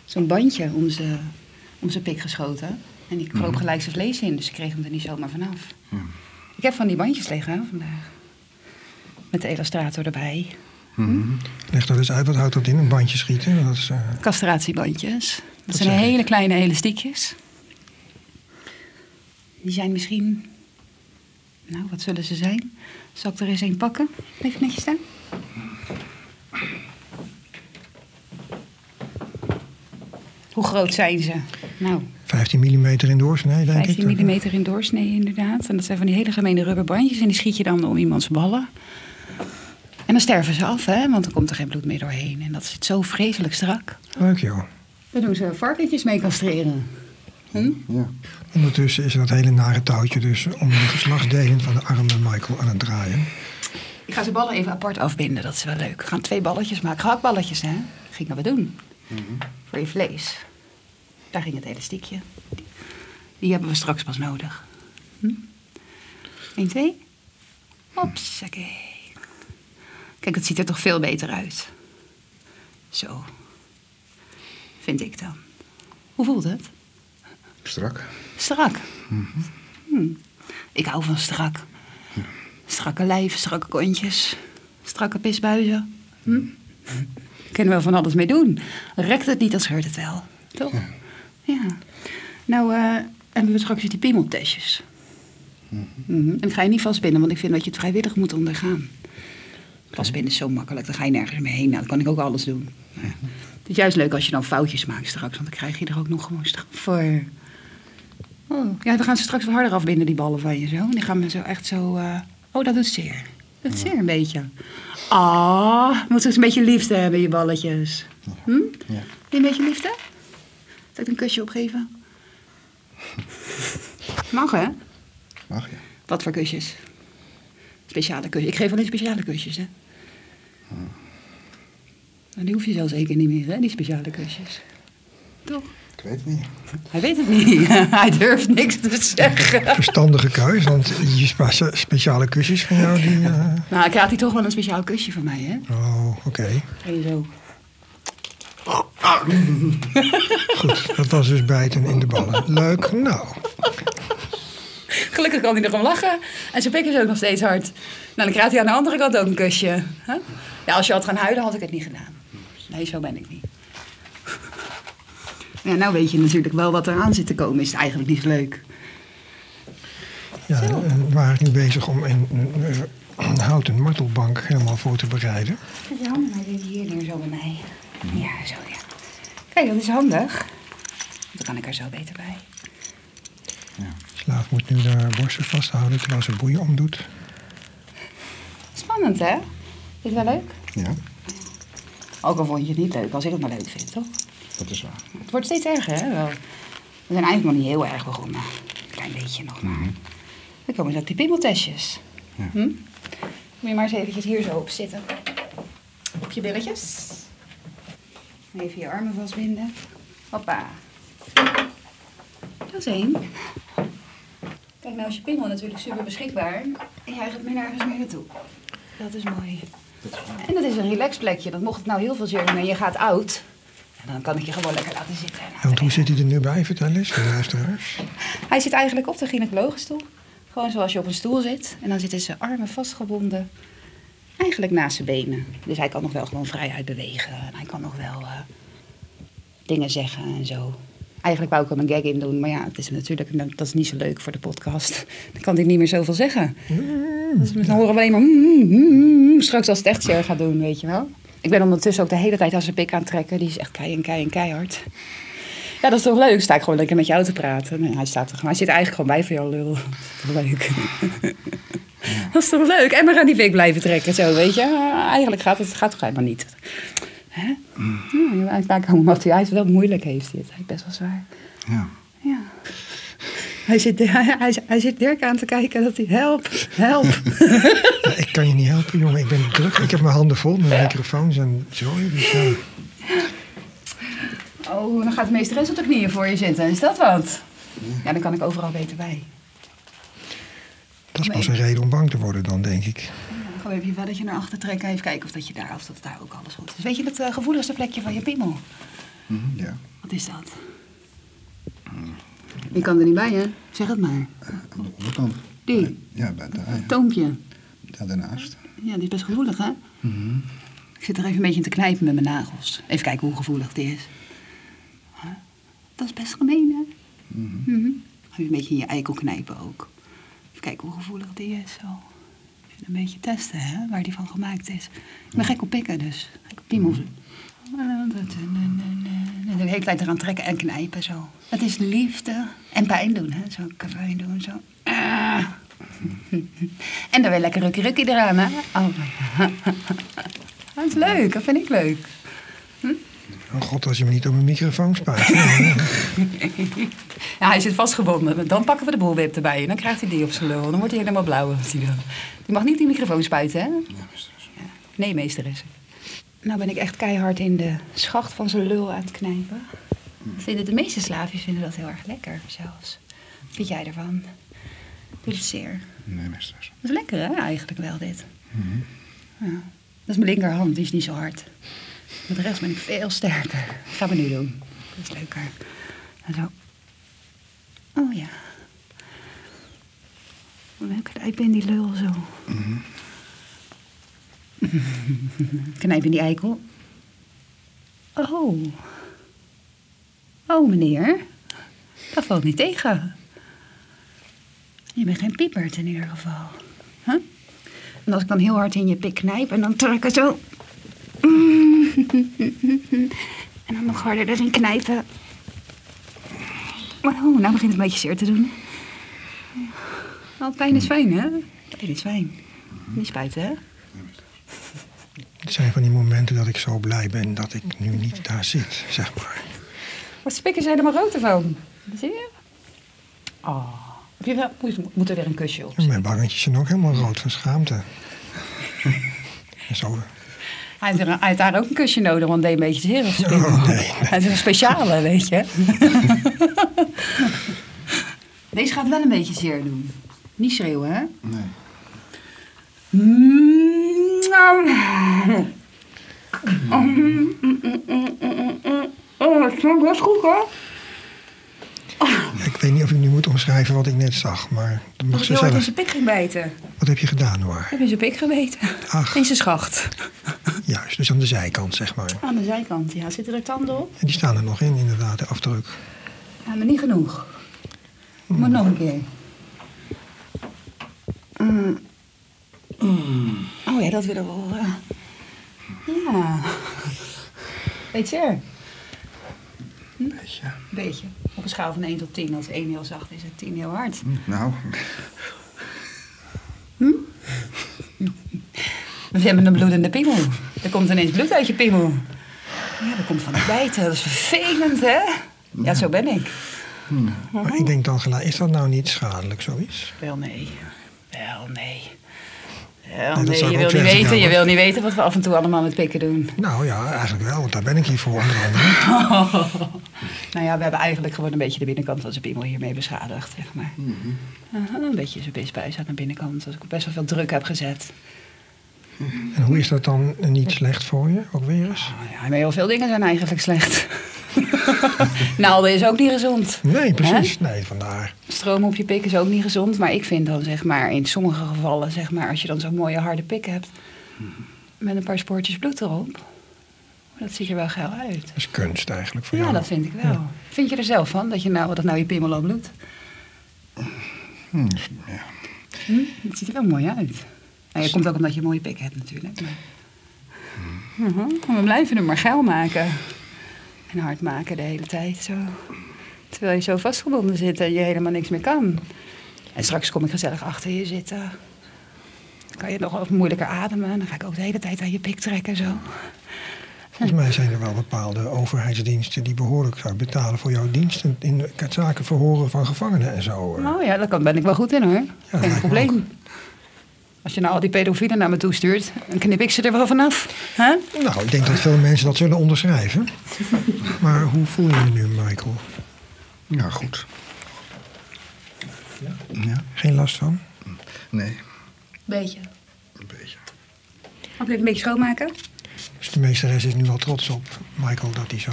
zo'n bandje om zijn om zijn pik geschoten. En die kroop gelijk zijn vlees in, dus ik kreeg hem er niet zomaar vanaf. Ik heb van die bandjes liggen vandaag. Met de illustrator erbij. Leg dat eens uit, wat houdt dat in? Een bandje schieten? Dat is, eh, Castratiebandjes. Dat, Dat zijn ik. hele kleine elastiekjes. Die zijn misschien... Nou, wat zullen ze zijn? Zal ik er eens een pakken? Even netjes staan. Hoe groot zijn ze? Nou, 15 mm in doorsnee, denk 15 ik. mm in doorsnee inderdaad. En dat zijn van die hele gemene rubberbandjes. En die schiet je dan om iemands ballen. En dan sterven ze af, hè? Want dan komt er geen bloed meer doorheen. En dat zit zo vreselijk strak. Leuk joh. Daar doen ze varkentjes mee castreren. Hm? Ja. Ondertussen is dat hele nare touwtje dus om de geslachtsdelen van de arm van Michael aan het draaien. Ik ga ze ballen even apart afbinden, dat is wel leuk. We gaan twee balletjes maken. Gehaktballetjes, hè? Gingen we doen. Voor je vlees. Daar ging het elastiekje. Die, die hebben we straks pas nodig. Hm? 1, 2. Hopsakee. Kijk, het ziet er toch veel beter uit. Zo. Vind ik dan. Hoe voelt het? Strak. Strak. Hm. Ik hou van strak. Strakke lijf, strakke kontjes, strakke pisbuizen. Hm? Kunnen we wel van alles mee doen. Rekt het niet, dan scheurt het wel. Toch? Ja. Nou, eh, hebben we straks die piemeltestjes. Mhm. En ga je niet vastbinden, want ik vind dat je het vrijwillig moet ondergaan. Vastbinden is zo makkelijk, dan ga je nergens meer heen. Nou, dan kan ik ook alles doen. Ja. Het is juist leuk als je dan foutjes maakt straks, want dan krijg je er ook nog gewoon straf voor. Oh, ja, we gaan ze straks wat harder afbinden, die ballen van je zo. En die gaan we zo echt zo... eh, Oh, dat doet zeer. Dat doet zeer een beetje. Ah, moet eens een beetje liefde hebben, je balletjes. Hm? Ja. Wil je een beetje liefde? Zal ik een kusje opgeven? Mag, hè? Mag je? Wat voor kusjes? Speciale kusjes. Ik geef alleen speciale kusjes, hè? Nou, die hoef je zo zeker niet meer, hè? Die speciale kusjes. Toch? Ik weet het niet. Hij weet het niet. Hij durft niks te zeggen. Verstandige keus, want spe- speciale kusjes van jou, die... eh, Nou, ik raad hij toch wel een speciaal kusje van mij, hè? Oh, oké. Ga je zo. Goed, dat was dus bijten in de ballen. Leuk. Nou, Gelukkig kan hij nog om lachen. En zijn pik is ook nog steeds hard. Nou, dan krijgt hij aan de andere kant ook een kusje. Huh? Ja, als je had gaan huilen, had ik het niet gedaan. Nee, zo ben ik niet. Ja, nou weet je natuurlijk wel wat er aan zit te komen. Is het eigenlijk niet zo leuk. ja, eh, we waren nu bezig om een, een, een houten martelbank helemaal voor te bereiden. Je handen maar even hier neer, zo bij mij. Ja, zo ja. Kijk, dat is handig. Dan kan ik er zo beter bij. Slaaf moet nu de borsten vasthouden terwijl ze boeien omdoet. Spannend, hè? Is het wel leuk? Ja, Ook al vond je het niet leuk, als ik het maar leuk vind, toch? Dat is waar. Het wordt steeds erger, hè? Wel. We zijn eigenlijk nog niet heel erg begonnen. Een klein beetje nog maar. Dan komen ook die pimmeltestjes. Ja. Hm? Moet je maar eens eventjes hier zo op zitten. Op je billetjes. Even je armen vastbinden. Hoppa. Dat is één. Kijk, nou is je pimmel natuurlijk super beschikbaar. En jij gaat meer nergens meer naartoe. Dat is mooi. En dat is een relaxplekje. Dat mocht het nou heel veel zeer doen en je gaat oud. Dan kan ik je gewoon lekker laten zitten. En want hoe zit hij er nu bij? Vertel eens, voor de luisteraars. Hij zit eigenlijk op de gynaecologenstoel. Gewoon zoals je op een stoel zit. En dan zitten zijn armen vastgebonden. Eigenlijk naast zijn benen. Dus hij kan nog wel gewoon vrijheid bewegen. En hij kan nog wel eh, dingen zeggen en zo. Eigenlijk wou ik hem een gag in doen. Maar ja, het is natuurlijk, dat is niet zo leuk voor de podcast. Dan kan hij niet meer zoveel zeggen. Dus dan horen we alleen maar... mm, mm, mm, straks als het echt zeer gaat doen, weet je wel. Ik ben ondertussen ook de hele tijd aan zijn pik aan het trekken. Die is echt kei en kei en keihard. Ja, dat is toch leuk? Sta ik gewoon lekker met jou te praten. Nee, hij, staat er, gewoon- hij zit eigenlijk gewoon bij voor jou, lul. Dat is toch leuk? dat is toch leuk? En we gaan die pik blijven trekken, zo, weet je? Eigenlijk gaat het gaat toch helemaal niet. Hè? Ja, ik maak hij wel moeilijk heeft hij het. Hij is best wel zwaar. Ja. Ja. Hij zit, hij, hij, hij zit Dirk aan te kijken dat hij help, help. Ja, ik kan je niet helpen, jongen. Ik ben druk. Ik heb mijn handen vol met microfoons en zo. Dus. Oh, dan gaat de meesteres op de knieën voor je zitten. Is dat wat? Ja, dan kan ik overal beter bij. Dat is pas een reden om bang te worden dan, denk ik. Ja, gewoon even je velletje naar achter trekken. Even kijken of dat je daar, of dat daar ook alles goed is. Weet je het eh, gevoeligste plekje van je piemel? Mhm, ja. Wat is dat? Je kan er niet bij, hè? Zeg het maar. Aan de onderkant. Die, Ja, bij daar, ja. toompje. Ja, daarnaast. Ja, die is best gevoelig, hè? Ik zit er even een beetje in te knijpen met mijn nagels. Even kijken hoe gevoelig die is. Dat is best gemeen, hè? Mhm. Even een beetje in je eikel knijpen ook. Even kijken hoe gevoelig die is, zo. Even een beetje testen, hè, waar die van gemaakt is. Ik ben gek op pikken, dus. Gek op piemels. De hele tijd eraan trekken en knijpen, zo. Het is liefde en pijn doen, hè. Zo pijn doen, zo. Ah. En dan weer lekker rukkie rukkie eraan, hè? Oh. Dat is leuk, dat vind ik leuk. Oh god, als je me niet op mijn microfoon spuit. Ja, hij zit vastgebonden. Dan pakken we de boelwip erbij en dan krijgt hij die op zijn lul. Dan wordt hij helemaal blauw. als hij dan. Die mag niet die microfoon spuiten, hè? Ja, mistress. Nee, meesteres. Nou ben ik echt keihard in de schacht van zijn lul aan het knijpen. Vinden de meeste slaafjes vinden dat heel erg lekker zelfs. Wat vind jij ervan? Doet het zeer? Nee, mistress. Dat is lekker hè, eigenlijk wel dit. Ja. Dat is mijn linkerhand, die is niet zo hard. Met de rest ben ik veel sterker. Dat gaan we nu doen. Dat is leuker. En zo. Oh ja. Leuk knijpen in die lul zo. Knijp in die eikel. Oh. Oh meneer. Dat valt niet tegen. Je bent geen piepert in ieder geval. Huh? En als ik dan heel hard in je pik knijp en dan trekken zo. En dan nog harder erin knijpen. Oh, nou begint het een beetje zeer te doen. Oh, pijn is fijn, hè? Pijn is fijn. Niet spuiten, hè? Het zijn van die momenten dat ik zo blij ben dat ik nu niet daar zit, zeg maar. Wat spikken zijn er maar rood van. Zie je? Oh. Heb je wel, moet, moet er weer een kusje op? Mijn wangetjes zijn ook helemaal rood van schaamte. En zo. Hij heeft, er- hij heeft daar ook een kusje nodig, want deed een beetje zeer. Oh, nee. Het is een speciale, weet je. Deze gaat wel een beetje zeer doen. Niet schreeuwen, hè? Nee. Oh, het smaakt best goed, hoor. Ik weet niet of ik nu moet omschrijven wat ik net zag, maar dat mag Als ze ooit in zelf. zijn pik ging bijten. Wat heb je gedaan, Noir? Heb je zijn pik gebeten? Ach. In zijn schacht. Juist, dus aan de zijkant, zeg maar. Aan de zijkant, ja. Zitten er tanden op? En die staan er nog in, inderdaad, de afdruk. Ja, maar niet genoeg. Moet nog een keer. Mm. Oh ja, dat willen we horen. Ja. Beetje er. Beetje. Beetje. Op een schaal van 1 tot 10. Als 1 heel zacht is en 10 heel hard. Nou, We hebben een bloedende piemel. Er komt ineens bloed uit je piemel. Ja, dat komt van het bijten. Dat is vervelend, hè? Ja, zo ben ik. Maar ik denk dan gelijk, is dat nou niet schadelijk, zoiets? Wel nee. Wel nee. Nee, je wil niet weten, je wil niet weten wat we af en toe allemaal met pikken doen. Nou ja, eigenlijk wel, want daar ben ik hier voor onder andere. Nou ja, we hebben eigenlijk gewoon een beetje de binnenkant van zijn piemel hiermee beschadigd, zeg maar. Aha, een beetje zijn pisbuis aan de binnenkant, als ik best wel veel druk heb gezet. En hoe is dat dan niet slecht voor je, ook weer eens? Nou ja, heel veel dingen zijn eigenlijk slecht. Naalden is ook niet gezond. Nee, precies. Nee, vandaar. Stroom op je pik is ook niet gezond. Maar ik vind dan, zeg maar, in sommige gevallen, zeg maar, als je dan zo'n mooie harde pik hebt. met een paar spoortjes bloed erop. Dat ziet er wel geil uit. Dat is kunst eigenlijk voor Ja, jou. dat vind ik wel. Vind je er zelf van, dat, je nou, dat nou je bloedt? Hm, ja. Hm? Het ziet er wel mooi uit. Nou, je komt ook omdat je een mooie pik hebt natuurlijk. Maar... Maar we blijven hem maar geil maken. En hard maken de hele tijd zo. Terwijl je zo vastgebonden zit en je helemaal niks meer kan. En straks kom ik gezellig achter je zitten. Dan kan je nog wat moeilijker ademen. Dan ga ik ook de hele tijd aan je pik trekken zo. Volgens mij zijn er wel bepaalde overheidsdiensten die behoorlijk zouden betalen voor jouw diensten in het zaken verhoren van gevangenen en zo. Nou ja, daar kan- ben ik wel goed in hoor. lijkt Geen probleem. Als je nou al die pedofielen naar me toe stuurt, dan knip ik ze er wel vanaf. Hè? Nou, ik denk dat veel mensen dat zullen onderschrijven. Maar hoe voel je je nu, Michael? ja, goed. Ja? Geen last van? Nee, Beetje. een beetje. Mag ik even een beetje schoonmaken? Dus de meesteres is nu wel trots op Michael dat hij zo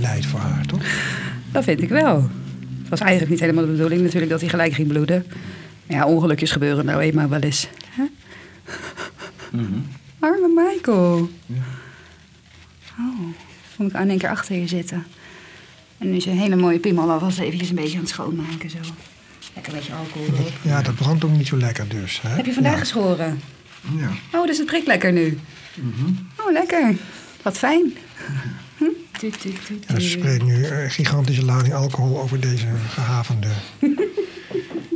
lijdt voor haar, toch? Dat vind ik wel. Het was eigenlijk niet helemaal de bedoeling natuurlijk dat hij gelijk ging bloeden. Ja, ongelukjes gebeuren nou eenmaal wel eens. Hè? Arme Michael. Oh, kom ik aan één keer achter je zitten. En nu is een hele mooie piemel alvast eventjes een beetje aan het schoonmaken zo. Lekker een beetje alcohol erop. Ja, dat brandt ook niet zo lekker dus. Hè? Heb je vandaag Ja. geschoren? Ja. Oh, dus het prikt lekker nu. Oh, lekker. Wat fijn. Ja, ze spreekt nu een gigantische lading alcohol over deze gehavende.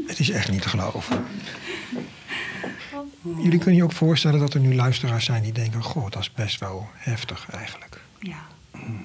Het is echt niet te geloven. Jullie kunnen je ook voorstellen dat er nu luisteraars zijn die denken: Goh, dat is best wel heftig eigenlijk. Ja.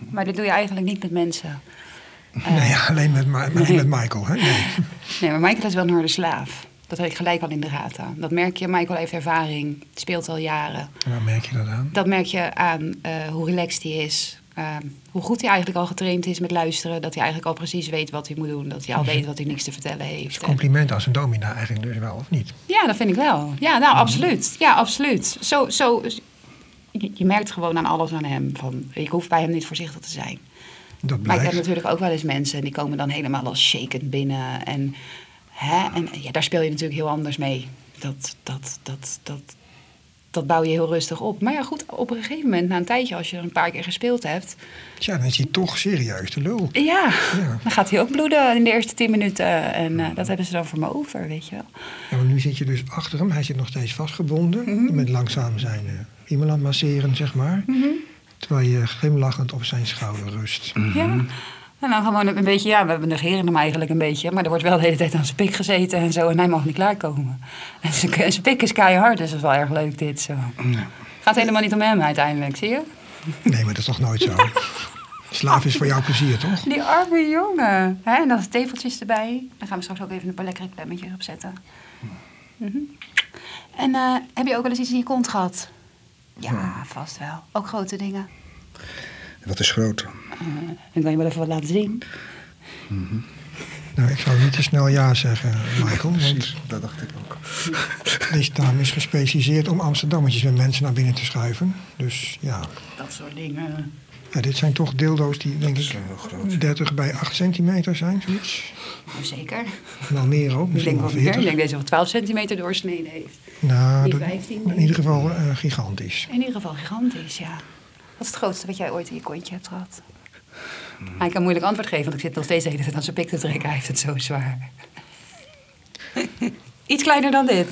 Maar dit doe je eigenlijk niet met mensen. nee, alleen met, Ma- met Michael. Hè? Nee. Nee, maar Michael is wel een harde slaaf. Dat heb ik gelijk al in de gaten. Dat merk je. Michael heeft ervaring. Speelt al jaren. En waar merk je dat aan? Dat merk je aan eh, hoe relaxed hij is. Eh, hoe goed hij eigenlijk al getraind is met luisteren. Dat hij eigenlijk al precies weet wat hij moet doen. Dat hij al weet wat hij niks te vertellen heeft. En- Compliment aan zijn domina eigenlijk dus wel, of niet? Ja, dat vind ik wel. Ja, nou, absoluut. Ja, absoluut. Zo, zo, je, je merkt gewoon aan alles aan hem. Van, je hoeft bij hem niet voorzichtig te zijn. Dat Maar ik heb natuurlijk ook wel eens mensen... en die komen dan helemaal als shakend binnen. En, hè, en ja, daar speel je natuurlijk heel anders mee. Dat, dat, dat, dat, dat bouw je heel rustig op. Maar ja, goed, op een gegeven moment, na een tijdje... als je er een paar keer gespeeld hebt... Tja, dan is hij toch serieus de lul. Ja, Ja. dan gaat hij ook bloeden in de eerste tien minuten. En eh, dat hebben ze dan voor me over, weet je wel. Ja, maar nu zit je dus achter hem. Hij zit nog steeds vastgebonden. Met langzaam zijn uh, iemand aan het masseren, zeg maar. Terwijl je glimlachend op zijn schouder rust. Ja. En dan gewoon een beetje, ja, we negeren hem eigenlijk een beetje. Maar er wordt wel de hele tijd aan zijn pik gezeten en zo. En hij mag niet klaarkomen. En zijn, pik is keihard, dus dat is wel erg leuk dit zo. Gaat helemaal niet om hem uiteindelijk, zie je? Nee, maar dat is toch nooit zo? Slaaf is voor jou plezier, toch? Die arme jongen. Hè? En dan tefeltjes erbij. Dan gaan we straks ook even een paar lekkere klemmetjes opzetten. Mhm. En eh, heb je ook wel eens iets in je kont gehad? Ja, vast wel. Ook grote dingen. Wat is groot? Eh, dan kan je wel even wat laten zien. Nou, ik zou niet te snel ja zeggen, Michael. Want dat dacht ik ook. deze dame is gespecialiseerd om Amsterdammetjes met mensen naar binnen te schuiven. Dus ja, Dat soort dingen. ja dit zijn toch dildo's die denk ik zijn wel groot. 30 bij 8 centimeter zijn, zoiets. Nou, zeker. Wel meer ook, Ik misschien denk wel meer. Ik 40. denk deze wel 12 centimeter doorsneden heeft. Nou, Die dat- 15, in ieder geval eh, gigantisch. In ieder geval gigantisch, ja. Wat is het grootste wat jij ooit in je kontje hebt gehad? Hij kan moeilijk antwoord geven, want ik zit nog steeds de hele tijd aan zijn pik te trekken. Hij heeft het zo zwaar. Iets kleiner dan dit.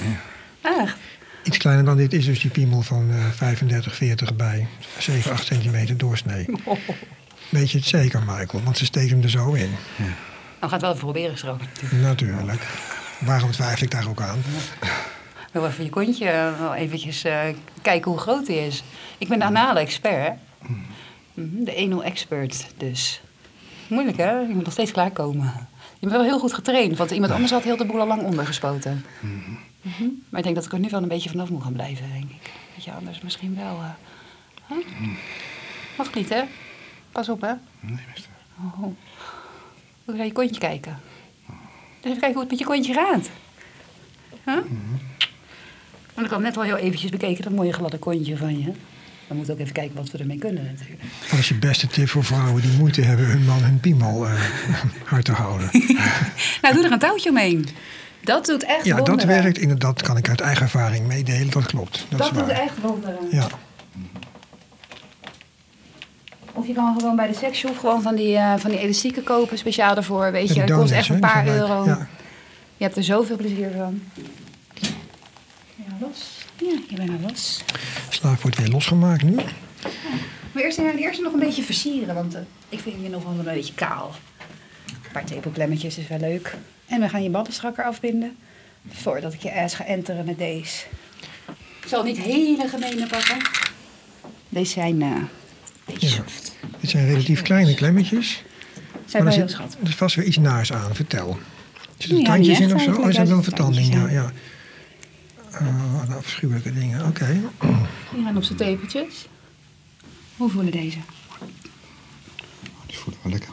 Echt. Iets kleiner dan dit is dus die piemel van eh 35, 40 bij 7, 8 centimeter doorsnee. Weet je het zeker, Michael? Want ze steekt hem er zo in. Nou, gaat wel even proberen straks. Natuurlijk. Waarom twijfel ik daar ook aan? Ik wil even je kontje eh, wel eventjes eh, kijken hoe groot hij is. Ik ben de anale expert, hè? Mhm, De 1-0 expert, dus. Moeilijk, hè? Je moet nog steeds klaarkomen. Je bent wel heel goed getraind, want iemand anders had heel de boel al lang ondergespoten. Mhm. Maar ik denk dat ik er nu wel een beetje vanaf moet gaan blijven, denk ik. Dat je anders misschien wel... eh huh? Mag niet, hè? Pas op, hè? Nee, mister. Oh. Moet je naar je kontje kijken. Dus even kijken hoe het met je kontje gaat. Huh? Want ik had net al heel eventjes bekeken, dat mooie gladde kontje van je. Dan moeten we ook even kijken wat we ermee kunnen natuurlijk. Dat is je beste tip voor vrouwen die moeite hebben hun man hun piemel eh, hard te houden. Nou, doe er een touwtje omheen. Dat doet echt Ja, dat werkt inderdaad, kan ik uit eigen ervaring meedelen. Dat klopt. Dat, Dat, is doet echt wonderen. Ja, Of je kan gewoon bij de seksshop gewoon van die, eh, van die elastieken kopen, speciaal daarvoor. Weet je, dat kost echt een paar euro. Ja. Je hebt er zoveel plezier van. Ja, los. Ja, je bent los. Slaaf wordt weer losgemaakt nu. Maar eerst, ja, eerst nog een beetje versieren, want eh, ik vind je nog wel een beetje kaal. Een paar tepelklemmetjes is wel leuk. En we gaan je ballen strakker afbinden. Voordat ik je ass ga enteren met deze. Ik zal niet hele gemene pakken. Deze zijn eh een beetje Ja. soft. Dit zijn relatief kleine klemmetjes. Zijn Maar wel er heel zit, schat. er is vast weer iets naars aan. Vertel. Zitten er Ja, tandjes in of zo? Oh, er zijn wel vertandingen. Ja, ja. Oh, wat afschuwelijke dingen. Oké. Die gaan op zijn tepeltjes. Hoe voelen deze? Die voelen wel lekker.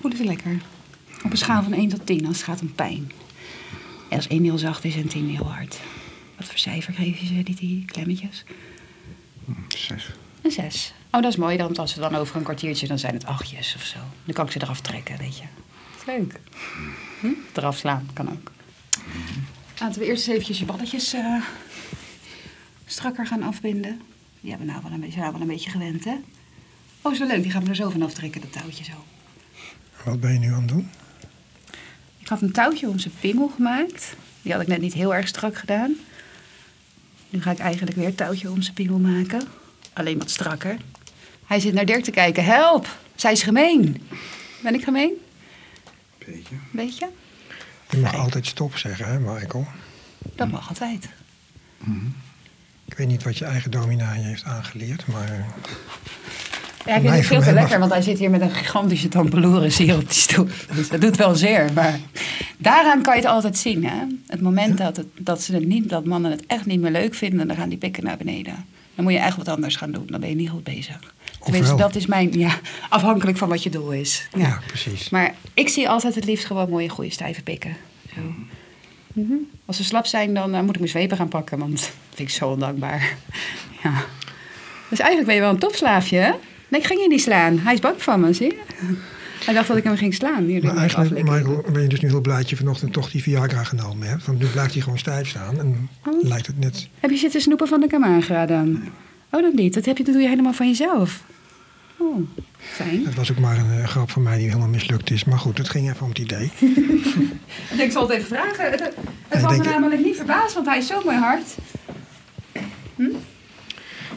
Voelen ze lekker. Op een schaal van 1 tot 10 als het gaat om pijn. En als 1 heel zacht is en 10 heel hard. Wat voor cijfer geef je ze, die, die klemmetjes? Hm, Zes. Een 6. Oh, dat is mooi, want als we dan over een kwartiertje, dan zijn het achtjes of zo. Dan kan ik ze eraf trekken, weet je. Dat is leuk. Hm? Eraf slaan, kan ook. Laten we eerst eens eventjes je balletjes eh, strakker gaan afbinden. Die hebben we nou wel een beetje, nou wel een beetje gewend, hè? Oh, wel leuk. Die gaan we er zo van aftrekken, dat touwtje zo. Wat ben je nu aan het doen? Ik had een touwtje om zijn piemel gemaakt. Die had ik net niet heel erg strak gedaan. Nu ga ik eigenlijk weer een touwtje om zijn piemel maken. Alleen wat strakker. Hij zit naar Dirk te kijken. Help! Zij is gemeen. Ben ik gemeen? Beetje. Weet je? Mag altijd stop zeggen, hè, Michael? Dat mag altijd. Ik weet niet wat je eigen domina je heeft aangeleerd, maar... Ja, ik vind het veel te lekker, want hij zit hier met een gigantische tampeloeren hier op die stoel. Dus dat doet wel zeer, maar daaraan kan je het altijd zien. Hè? Het moment dat, het, dat, ze het niet, dat mannen het echt niet meer leuk vinden, dan gaan die pikken naar beneden. Dan moet je echt wat anders gaan doen, dan ben je niet goed bezig. Tenminste, dat is mijn, ja, afhankelijk van wat je doel is. Ja, precies. Maar ik zie altijd het liefst gewoon mooie, goede stijve pikken. Zo. Mhm. Als ze slap zijn, dan eh, moet ik mijn zwepen gaan pakken, want dat vind ik zo ondankbaar. ja. Dus eigenlijk ben je wel een topslaafje, hè? Nee, ik ging je niet slaan. Hij is bang van me, zie je? Hij dacht dat ik hem ging slaan. Hier, Maar eigenlijk. Michael, ben je dus nu heel blij dat je vanochtend toch die Viagra genomen hebt. Want nu blijft hij gewoon stijf staan en Oh. lijkt het net... Heb je zitten snoepen van de Camagra dan? Oh, dat niet. Dat, heb je, dat doe je helemaal van jezelf. Oh, fijn. Dat was ook maar een eh, grap van mij die helemaal mislukt is. Maar goed, het ging even om het idee. Ik zal het even vragen. Het, het was me denk je- namelijk niet verbaasd, want hij is zo mooi hard.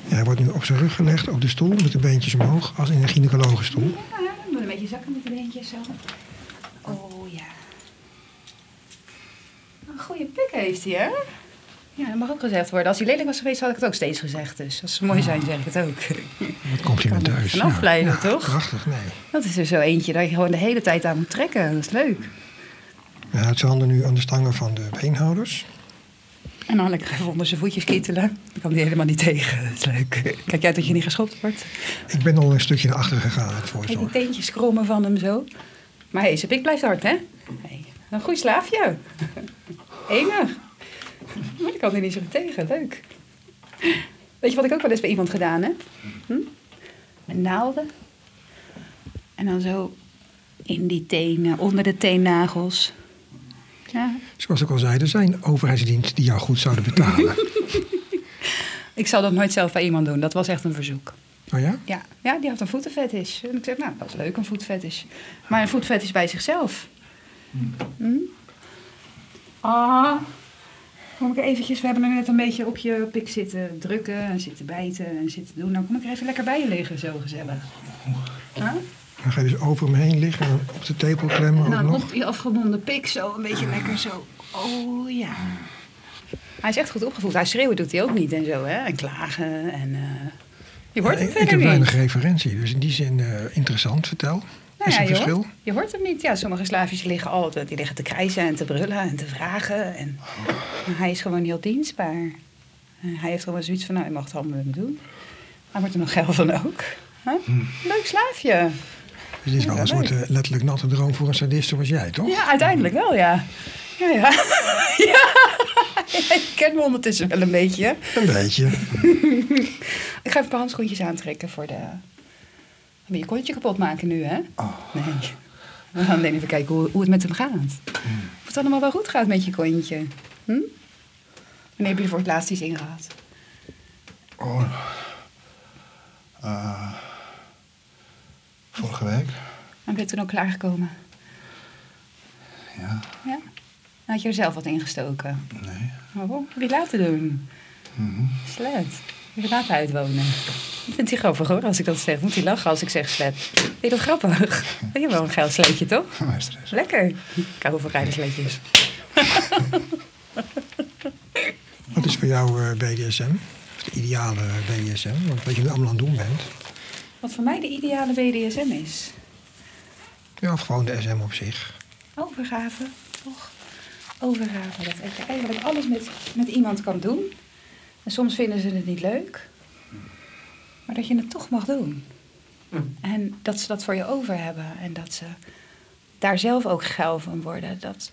Ja, hij wordt nu op zijn rug gelegd op de stoel met de beentjes omhoog, als in een gynaecologenstoel. Ja, moet een beetje zakken met de beentjes zo. Oh ja. Een goede pik heeft hij, hè? Ja, dat mag ook gezegd worden. Als hij lelijk was geweest, had ik het ook steeds gezegd. Dus als ze mooi zijn, zeg ik het ook. Wat complimenteus. Kan er vanaf blijven, toch? Prachtig, nee. Dat is er zo eentje dat je gewoon de hele tijd aan moet trekken. Dat is leuk. Hij houdt zijn handen nu aan de stangen van de beenhouders. En dan lekker even onder zijn voetjes kietelen. Dan kan hij helemaal niet tegen. Dat is leuk. Kijk uit dat je niet geschopt wordt. Ik ben al een stukje naar achter gegaan uit Kijk, die voorzorg. teentjes krommen van hem zo. Maar hé, zijn pik blijft hard, hè? Hey, een goed slaafje. Enig. Maar ik kan er niet zo tegen. Leuk. Weet je wat ik ook wel eens bij iemand gedaan heb? Hm? Met naalden. En dan zo in die tenen, onder de teennagels. Ja. Zoals ik al zei, er zijn overheidsdiensten die jou goed zouden betalen. Ik zal dat nooit zelf bij iemand doen. Dat was echt een verzoek. oh ja? Ja, ja die had een voetenfetish. En ik zeg, nou, dat is leuk, een voetfetish. Maar een voetfetish bij zichzelf. Hm? Ah, kom ik eventjes... We hebben er net een beetje op je pik zitten drukken en zitten bijten en zitten doen. Dan kom ik er even lekker bij je liggen, zo gezellig. Huh? Dan ga je dus over hem heen liggen en op de tepel klemmen dan nog. op je afgebonden pik zo, een beetje lekker zo. Oh ja. Hij is echt goed opgevoed. Hij schreeuwen doet hij ook niet en zo, hè. En klagen en... eh, je hoort Ja, hem ik, heb weinig referentie, dus in die zin eh, interessant, vertel. Er ja, je, hoort, je hoort hem niet. Ja, sommige slaafjes liggen altijd die liggen te krijzen en te brullen en te vragen. En, hij is gewoon heel dienstbaar. En hij heeft gewoon zoiets van, nou, je mag het allemaal met me doen. Hij wordt er nog geil van ook. Huh? Leuk slaafje. Dit is wel een soort eh, letterlijk natte droom voor een sadist zoals jij, toch? Ja, uiteindelijk wel, ja. Ja, ja. ja. Je kent me ondertussen wel een beetje. Een beetje. Ik ga even een paar handschoentjes aantrekken voor de... Wil je kontje kapot maken nu, hè? Nee. We gaan alleen even kijken hoe, hoe het met hem gaat. Of het allemaal wel goed gaat met je kontje. Hm? Wanneer heb je er voor het laatst iets in gehad? Oh. Eh, vorige week. En ben je toen ook klaargekomen? Ja. Ja? Had je er zelf wat ingestoken? Nee. Oh, heb je laten doen? Slet. Je laten uitwonen? Vindt hij grappig hoor, als ik dat zeg. Moet hij lachen als ik zeg slet. Vind je dat grappig? Je hebt wel een geil sleetje, toch? Lekker. Ik hou van geile sleetjes. Wat is voor jou eh, BDSM? Of de ideale BDSM? Want wat je nu allemaal aan het doen bent. Wat voor mij de ideale BDSM is. Ja, of gewoon de SM op zich. Overgave, toch? Overgave. Dat ik eigenlijk alles met, met iemand kan doen. En soms vinden ze het niet leuk. Maar dat je het toch mag doen. En dat ze dat voor je over hebben. En dat ze daar zelf ook geil van worden. Dat,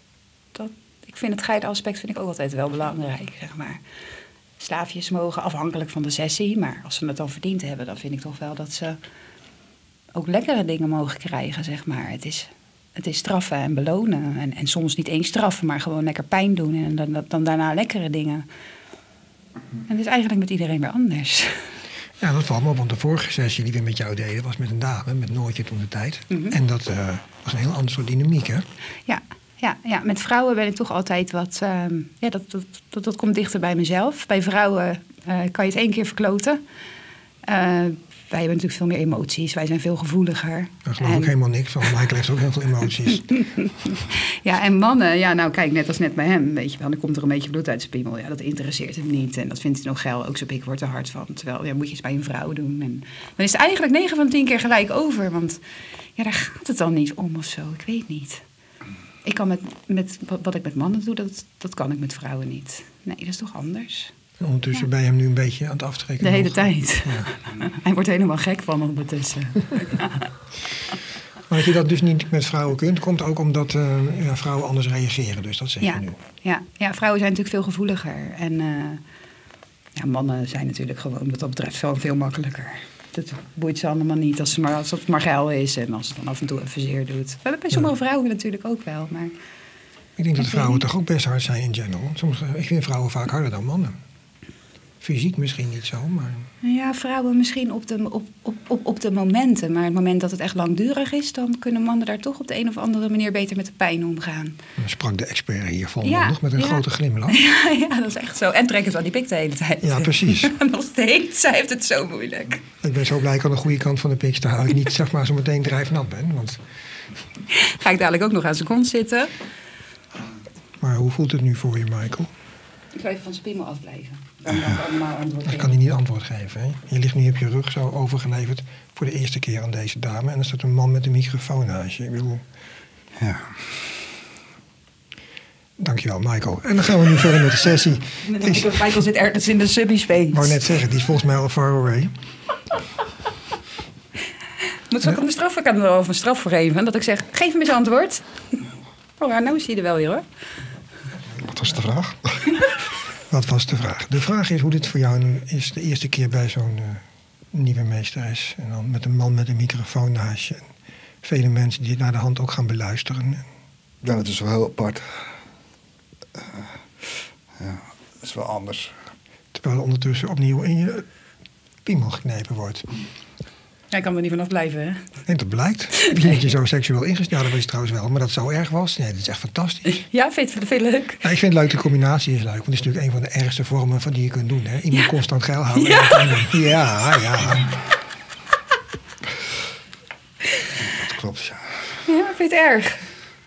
dat, ik vind het geile aspect vind ik ook altijd wel belangrijk, zeg maar. Slaafjes mogen afhankelijk van de sessie. Maar als ze het dan verdiend hebben, dan vind ik toch wel dat ze ook lekkere dingen mogen krijgen, zeg maar. Het is, het is straffen en belonen. En, en soms niet eens straffen, maar gewoon lekker pijn doen. En dan, dan daarna lekkere dingen. En het is eigenlijk met iedereen weer anders. Ja, dat valt me op, want de vorige sessie die we met jou deden was met een dame, met Noortje toen de tijd. Mhm. En dat eh, was een heel ander soort dynamiek, hè? Ja, ja, ja, met vrouwen ben ik toch altijd wat. ehm, ja, dat, dat, dat, dat komt dichter bij mezelf. Bij vrouwen eh, kan je het één keer verkloten. Wij hebben natuurlijk veel meer emoties. Wij zijn veel gevoeliger. Daar geloof En- ik helemaal niks van. Michael heeft ook heel veel emoties. Ja, en mannen, ja, nou kijk, net als net bij hem, weet je wel, dan komt er een beetje bloed uit zijn piemel. Ja, dat interesseert hem niet en dat vindt hij nog geil. Ook zo pik wordt er hard van. Terwijl, ja, moet je eens bij een vrouw doen. En dan is het eigenlijk 9 van de 10 keer gelijk over. Want ja, daar gaat het dan niet om of zo. Ik weet niet. Ik kan met, met wat, wat ik met mannen doe, dat, dat kan ik met vrouwen niet. Nee, dat is toch anders? En ondertussen ben je hem nu een beetje aan het aftrekken. De hele nog. tijd. Hij wordt helemaal gek van ondertussen. Maar dat je dat dus niet met vrouwen kunt, komt ook omdat eh, ja, vrouwen anders reageren. Dus dat zeg Ja, je nu. ja, ja, vrouwen zijn natuurlijk veel gevoeliger. En eh, ja, mannen zijn natuurlijk gewoon wat dat betreft veel, veel makkelijker. Dat boeit ze allemaal niet als, ze maar, als het maar geil is en als het dan af en toe even zeer doet. Maar bij sommige vrouwen natuurlijk ook wel. Maar Ik denk dat vrouwen toch ook best hard zijn in general. Soms, eh, ik vind vrouwen vaak harder dan mannen. Fysiek misschien niet zo, maar ja, vrouwen misschien op de, op, op, op, op de momenten. Maar het moment dat het echt langdurig is, dan kunnen mannen daar toch op de een of andere manier beter met de pijn omgaan. dan sprak de expert hier Ja, met een ja. grote glimlach. Ja, ja, dat is echt zo. En trekken ze aan die pik de hele tijd. Ja, precies. Nog steeds. Zij heeft het zo moeilijk. Ik ben zo blij ik aan de goede kant van de pik sta. Dat ik niet zeg maar zo meteen drijfnat ben. Want, Ga ik dadelijk ook nog aan zijn kont zitten. maar hoe voelt het nu voor je, Michael? Ik zou even van zijn piemel afblijven. Dan kan ik allemaal antwoord Dan geven. kan hij niet antwoord geven. Hè? Je ligt nu op je rug zo overgeleverd voor de eerste keer aan deze dame. En er staat een man met een microfoon naast je. Ik bedoel, Ja. dankjewel, Michael. En dan gaan we nu verder met de sessie. Ik Michael, Michael zit ergens in de subspace. wou net zeggen, die is volgens mij al far away. Moet ze ook een straf, ik kan er over een straf voor geven. Dat ik zeg, geef me eens antwoord. Oh ja, nou zie je er wel weer hoor. Wat was de vraag? Wat was de vraag? De vraag is hoe dit voor jou nu is. De eerste keer bij zo'n eh, nieuwe meesteres. En dan met een man met een microfoon naast je. En vele mensen die het naar de hand ook gaan beluisteren. Ja, dat is wel heel apart. Eh, ja, dat is wel anders. Terwijl er ondertussen opnieuw in je piemel geknepen wordt. Jij kan er niet vanaf blijven hè. En dat blijkt. Je zo seksueel ingesteld dat was je trouwens wel. Maar dat het zo erg was. Nee, dat is echt fantastisch. Ja, vind je het leuk? Nou, ik vind het leuk, de combinatie is leuk. Want het is natuurlijk een van de ergste vormen van die je kunt doen. Hè? Iemand Ja. constant geil houden. Ja. ja, ja. Dat klopt, ja. Ja, vind je het erg?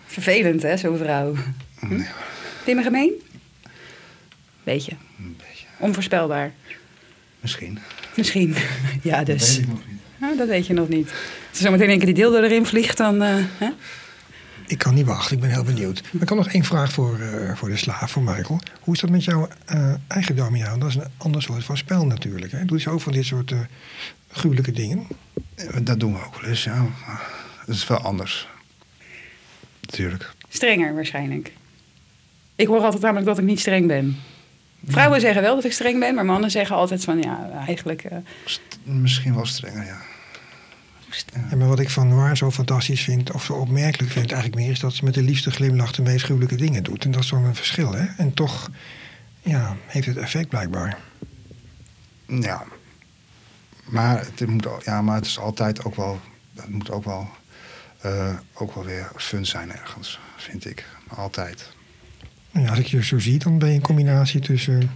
Vervelend hè, zo'n vrouw. Hm? Vind je me gemeen? Beetje. Een beetje. Onvoorspelbaar. Misschien. Misschien. Ja, Dat dus. weet ik nog niet. Nou, dat weet je nog niet. Als er zometeen een keer die dildo erin vliegt, dan... eh, hè? Ik kan niet wachten, ik ben heel benieuwd. Maar ik had nog één vraag voor, eh, voor de slaaf, voor Michael. Hoe is dat met jouw eh, eigen domino? Dat is een ander soort van spel natuurlijk. Hè? Doe je ook van dit soort eh, gruwelijke dingen? Dat doen we ook wel eens, ja. Maar Het is wel anders. Natuurlijk. Strenger waarschijnlijk. Ik hoor altijd namelijk dat ik niet streng ben. Vrouwen zeggen wel dat ik streng ben, maar mannen zeggen altijd van ja, eigenlijk. eh, Misschien wel strenger, ja. Ja, maar wat ik van Noir zo fantastisch vind, of zo opmerkelijk vind eigenlijk meer... is dat ze met de liefste glimlach de meest gruwelijke dingen doet. En dat is dan een verschil, hè? En toch ja, heeft het effect blijkbaar. Ja. Maar het moet, ja, maar het is altijd ook wel... Het moet ook wel, eh, ook wel weer fun zijn ergens, vind ik. Altijd. Nou ja, als ik je zo zie, dan ben je een combinatie tussen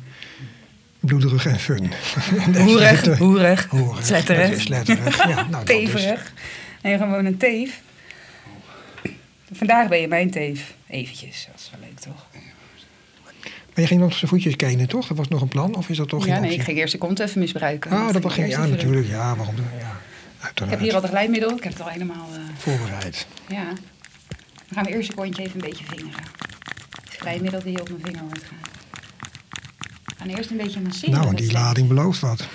bloederig en fun. Hoerig, hoerig, Hoerig, sletterig. sletterig, ja, nou, teverig. En gewoon een teef. Vandaag ben je mijn teef. Eventjes, dat is wel leuk toch? Maar je ging nog zijn voetjes kenen, toch? Dat was nog een plan? Of is dat toch Ja, nee, optie? ik ging eerst de kont even misbruiken. Ah, dat was geen... eerst Ja, natuurlijk. Ja, waarom? Ja, Ik heb hier al de glijmiddel, ik heb het al helemaal... eh, Voorbereid. ja. Dan gaan we eerst je kontje even een beetje vingeren. Het glijmiddel die op mijn vinger wordt gaan. Gaan eerst een beetje masseren. Nou, die lading belooft wat.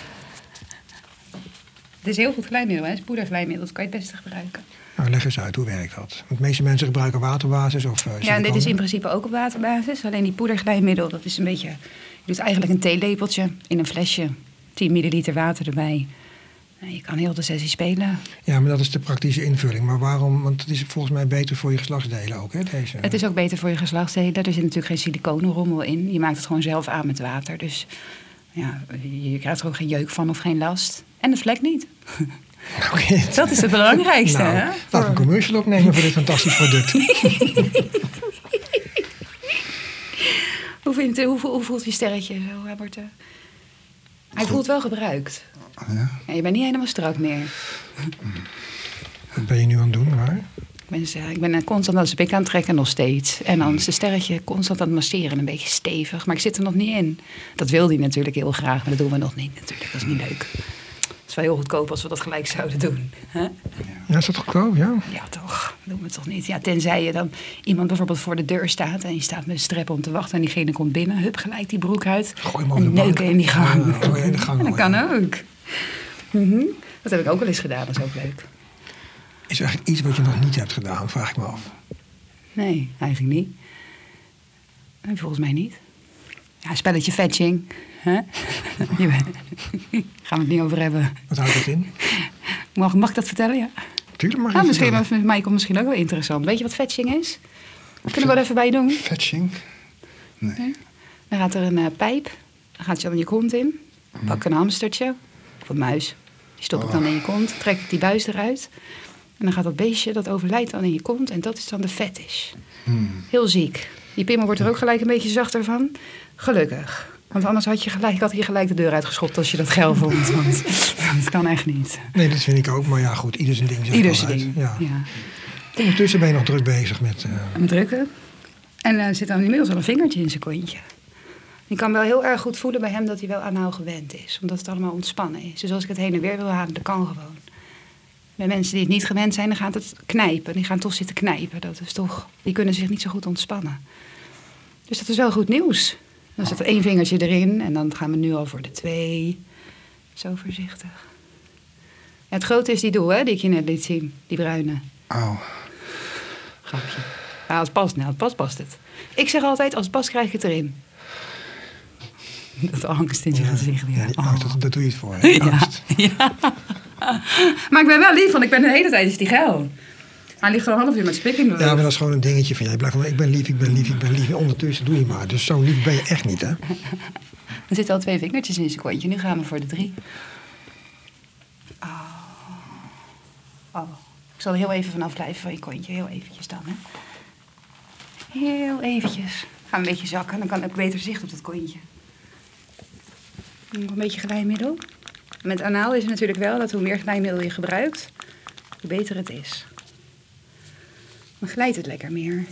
Het is heel goed glijmiddel, hè? Het is poederglijmiddel, dat kan je het beste gebruiken. Nou, leg eens uit, hoe werkt dat? Want de meeste mensen gebruiken waterbasis of uh, Ja, en dit is in principe ook op waterbasis. Alleen die poederglijmiddel, dat is een beetje... Je doet eigenlijk een theelepeltje in een flesje. 10 milliliter water erbij. Je kan heel de sessie spelen. Ja, maar dat is de praktische invulling. Maar waarom? Want het is volgens mij beter voor je geslachtsdelen ook, hè? Deze. Het is ook beter voor je geslachtsdelen. Er zit natuurlijk geen siliconenrommel in. Je maakt het gewoon zelf aan met water. Dus ja, je krijgt er ook geen jeuk van of geen last. En de vlek niet. Oké. Dat is het belangrijkste, Nou, hè? laat Voor- een commercial opnemen voor dit fantastisch product. Hoe, vindt, hoe, hoe voelt je sterretje zo? Hij voelt wel gebruikt. Ja? Ja, je bent niet helemaal strak meer. Wat ben je nu aan het doen, maar? Ik ben, eh, ik ben eh, constant aan pik aan het trekken, nog steeds. En dan is zijn sterretje constant aan het masseren, een beetje stevig. Maar ik zit er nog niet in. Dat wil hij natuurlijk heel graag, maar dat doen we nog niet natuurlijk. Dat is niet leuk. Wel heel goedkoop als we dat gelijk zouden doen. Ja, is dat goedkoop? Ja. Ja, toch. Dat doen we toch niet. Ja, tenzij je dan iemand bijvoorbeeld voor de deur staat... en je staat met een strep om te wachten en diegene komt binnen. Hup, gelijk die broek uit. Gooi hem en neuken in die gang. Ja, gooi je in de gang dat kan ook. Mhm. Dat heb ik ook wel eens gedaan, dat is ook leuk. Is er eigenlijk iets wat je nog niet hebt gedaan, vraag ik me af. Nee, eigenlijk niet. Volgens mij niet. Ja, spelletje fetching. Hè? Je Gaan we het niet over hebben. Wat houdt dat in? Mag, mag ik dat vertellen? Ja. Tuurlijk mag je Nou, het misschien vertellen. was Michael misschien ook wel interessant. Weet je wat fetching is? Kunnen we wel even bij je doen? Fetching? Nee. Dan gaat er een eh, pijp. Dan gaat je dan je kont in. Pak een hamstertje. Of een muis. Die stop ik dan in je kont. Trek ik die buis eruit. En dan gaat dat beestje, dat overlijdt dan in je kont. En dat is dan de fetish. Hmm. Heel ziek. Die pimmel wordt er ook gelijk een beetje zachter van. Gelukkig. Want anders had je gelijk, ik had je gelijk de deur uitgeschopt als je dat geil vond. Want dat kan echt niet. Nee, dat vind ik ook. Maar ja, goed, ieder zijn ding. ik Ieder zijn ding. Ja. Ja. Ondertussen ben je nog druk bezig met... eh, Met drukken. En er zit dan inmiddels al een vingertje in zijn kontje. Je kan wel heel erg goed voelen bij hem dat hij wel anaal gewend is. Omdat het allemaal ontspannen is. Dus als ik het heen en weer wil halen, dat kan gewoon. Bij mensen die het niet gewend zijn, dan gaat het knijpen. Die gaan toch zitten knijpen. Dat is toch, die kunnen zich niet zo goed ontspannen. Dus dat is wel goed nieuws. Dan zit er één vingertje erin en dan gaan we nu al voor de twee. Zo voorzichtig. Ja, het grote is die doel, hè, die ik je net liet zien. Die bruine. Auw. Grapje. Ja, als het past, nou, als het past, past het. Ik zeg altijd, als het past, krijg ik het erin. Dat angst in je gezicht. Ja. ja, die Oh. angst, dat, dat doe je het voor. hè? Ja, Angst. ja. Maar ik ben wel lief, want ik ben de hele tijd is die geil. Hij ligt al een half uur met spik in de Ja, maar dat is gewoon een dingetje van... Ja, je blijft van, ik ben lief, ik ben lief, ik ben lief. En ondertussen doe je maar. Dus zo lief ben je echt niet, hè? Er zitten al twee vingertjes in zijn kontje. Nu gaan we voor de drie. Oh. oh. Ik zal er heel even vanaf blijven van je kontje. Heel eventjes dan, hè. Heel eventjes. Gaan we een beetje zakken. Dan kan ik beter zicht op dat kontje. Nog een beetje glijmiddel. Met anaal is het natuurlijk wel dat hoe meer glijmiddel je gebruikt, hoe beter het is. Dan glijdt het lekker meer.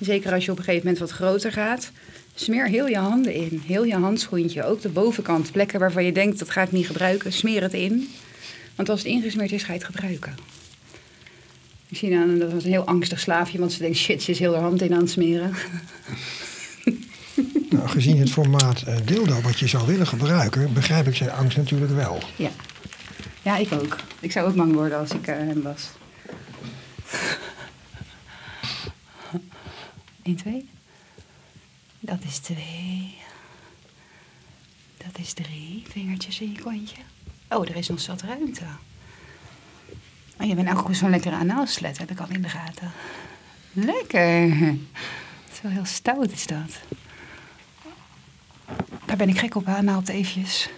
Zeker als je op een gegeven moment wat groter gaat. Smeer heel je handen in. Heel je handschoentje. Ook de bovenkant. Plekken waarvan je denkt dat ga ik niet gebruiken. Smeer het in. Want als het ingesmeerd is, ga je het gebruiken. Ik zie dan, dat was een heel angstig slaafje, want ze denkt, shit, ze is heel haar hand in aan het smeren. Nou, gezien het formaat eh, dildo wat je zou willen gebruiken, begrijp ik zijn angst natuurlijk wel. Ja. Ja, ik ook. Ik zou ook bang worden als ik eh, hem was. 1, 2. Dat is 2. Dat is 3. Vingertjes in je kontje. Oh, er is nog zat ruimte. Oh, je bent ook zo'n lekkere anaalslet, heb ik al in de gaten. Lekker. Zo heel stout is dat. Daar ben ik gek op, naald eefjes.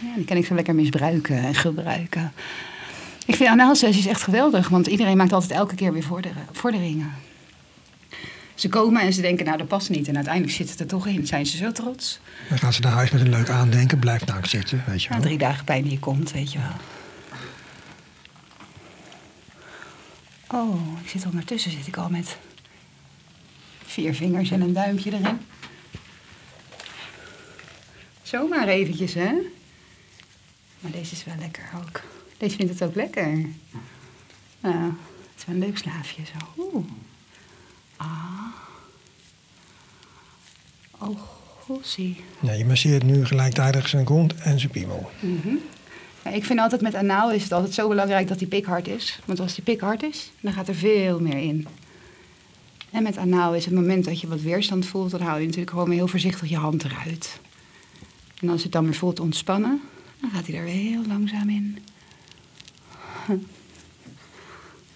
Ja, die kan ik zo lekker misbruiken en gebruiken. Ik vind anaalsessies echt geweldig, want iedereen maakt altijd elke keer weer vorderen, vorderingen. Ze komen en ze denken, nou dat past niet. En uiteindelijk zit het er toch in. Zijn ze zo trots. Dan gaan ze naar huis met een leuk aandenken, blijf nou zitten, weet je Na wel. drie dagen pijn in je kont, weet je wel. Oh, ik zit ondertussen zit ik al met vier vingers en een duimpje erin. Zomaar eventjes, hè? Maar deze is wel lekker ook. Deze vindt het ook lekker. Nou, het is wel een leuk slaafje zo. Oeh. Ah. Oh, gossie. Ja, je masseert nu gelijktijdig zijn kont en zijn piemel. Ja, ik vind altijd met anaal is het altijd zo belangrijk dat die pik hard is. Want als die pik hard is, dan gaat er veel meer in. En met anaal is het moment dat je wat weerstand voelt, dan haal je natuurlijk gewoon weer heel voorzichtig je hand eruit. En als het dan weer voelt ontspannen, dan gaat hij er weer heel langzaam in.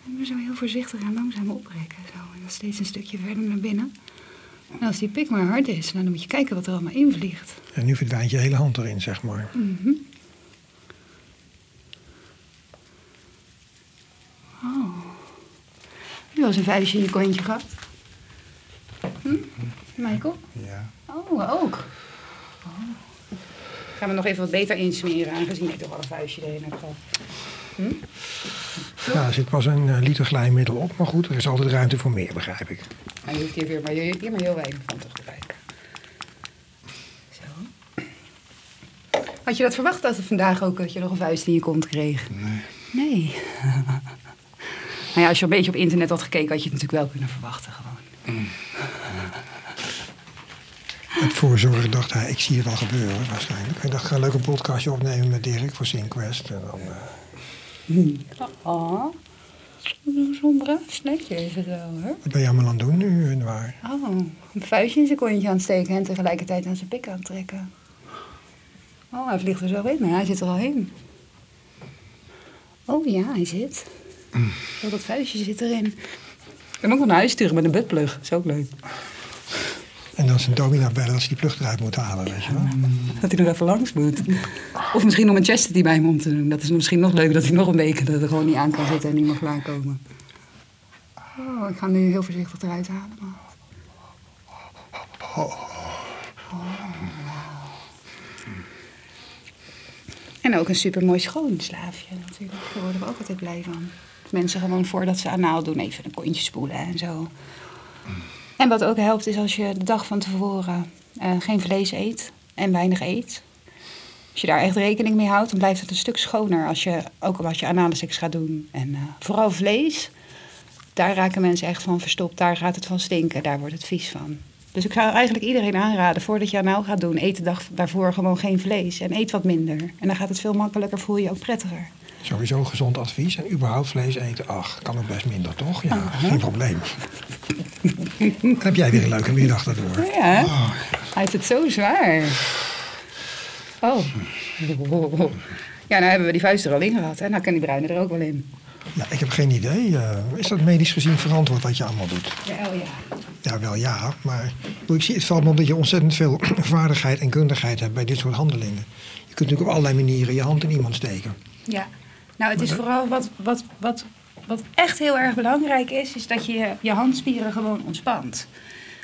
En weer zo heel voorzichtig en langzaam oprekken. Zo. Dan steeds een stukje verder naar binnen. En als die pik maar hard is, nou, dan moet je kijken wat er allemaal invliegt. En nu verdwijnt je hele hand erin, zeg maar. Oh. Heb je wel eens een vuistje in je kontje gehad? Hm? Michael? Ja. Oh, ook. Oh. Gaan we nog even wat beter insmeren, aangezien ik toch al een vuistje erin heb gehad. Ja, er zit pas een eh, liter glijmiddel op, maar goed, er is altijd ruimte voor meer, begrijp ik. Maar je hoeft hier weer maar, hier maar heel weinig van te gebruiken. Zo. Had je dat verwacht dat er vandaag ook dat je nog een vuist in je kont kreeg? Nee. Nee. nou ja, als je een beetje op internet had gekeken, had je het natuurlijk wel kunnen verwachten gewoon. Uit voorzorg dacht hij, ik zie het wel gebeuren waarschijnlijk. Hij dacht, ik ga een leuke podcastje opnemen met Dirk voor Synquest. En dan, Oh, zo'n braaf snetje is het wel, hoor. wat ben je allemaal aan het doen nu, en waar? Oh, een vuistje in zijn kontje aan het steken en tegelijkertijd aan zijn pik aan het trekken. Oh, hij vliegt er zo in, maar hij zit er al in. Oh ja, hij zit. Oh, dat vuistje zit erin. Ik kan ook wel naar huis sturen met een buttplug. Dat is ook leuk. En dan zijn domina bellen dat ze die plug eruit moet halen, weet je wel. Dat hij nog even langs moet. Of misschien om een chastity bij hem om te doen. Dat is misschien nog leuker dat hij nog een week dat er gewoon niet aan kan zitten en niet mag klaarkomen. Oh, ik ga hem nu heel voorzichtig eruit halen. Maar... En ook een supermooi schoon slaafje natuurlijk. Daar worden we ook altijd blij van. Dat mensen gewoon voordat ze anaal doen even een kontje spoelen en zo. En wat ook helpt is als je de dag van tevoren eh, geen vlees eet en weinig eet. Als je daar echt rekening mee houdt, dan blijft het een stuk schoner als je, ook als je anale seks gaat doen. En eh, vooral vlees, daar raken mensen echt van verstopt. Daar gaat het van stinken, daar wordt het vies van. Dus ik zou eigenlijk iedereen aanraden, voordat je anaal gaat doen, eet de dag daarvoor gewoon geen vlees. En eet wat minder. En dan gaat het veel makkelijker, voel je je ook prettiger. Sowieso gezond advies. En überhaupt vlees eten, ach, kan ook best minder, toch? Ja, geen probleem. Heb jij weer een leuke middag daardoor. Ja, hè? hij heeft het zo zwaar. Oh. Ja, nou hebben we die vuist er al in gehad. En nou kan die bruine er ook wel in. Ja, ik heb geen idee. eh, is dat medisch gezien verantwoord wat je allemaal doet? Ja, oh ja. Ja, wel ja, maar ik zie, het valt me op dat je ontzettend veel vaardigheid en kundigheid hebt bij dit soort handelingen. Je kunt natuurlijk op allerlei manieren je hand in iemand steken. Ja, nou het is vooral wat, wat, wat, wat echt heel erg belangrijk is, is dat je je handspieren gewoon ontspant.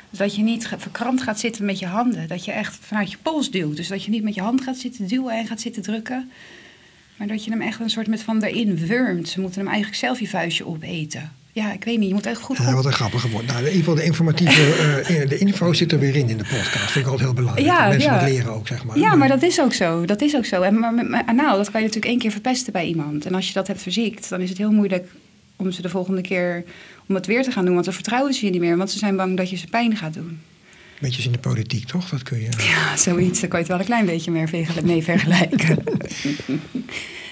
Dus dat je niet verkrampt gaat zitten met je handen. Dat je echt vanuit je pols duwt. Dus dat je niet met je hand gaat zitten duwen en gaat zitten drukken. Maar dat je hem echt een soort met van erin wurmt. Ze moeten hem eigenlijk zelf je vuistje opeten. Ja, ik weet niet. Je moet echt goed Ja, wat een grappige woord. Nou, in ieder geval de informatieve eh, de info zit er weer in in de podcast. Vind ik altijd heel belangrijk. Ja, mensen ja. leren ook, zeg maar. Ja, maar dat is ook zo. Dat is ook zo. En maar met anaal, dat kan je natuurlijk één keer verpesten bij iemand. En als je dat hebt verziekt, dan is het heel moeilijk om ze de volgende keer om het weer te gaan doen. Want dan vertrouwen ze je niet meer. Want ze zijn bang dat je ze pijn gaat doen. Beetje in de politiek, toch? Dat kun je. Ja, zoiets. Daar kan je het wel een klein beetje meer mee vergelijken.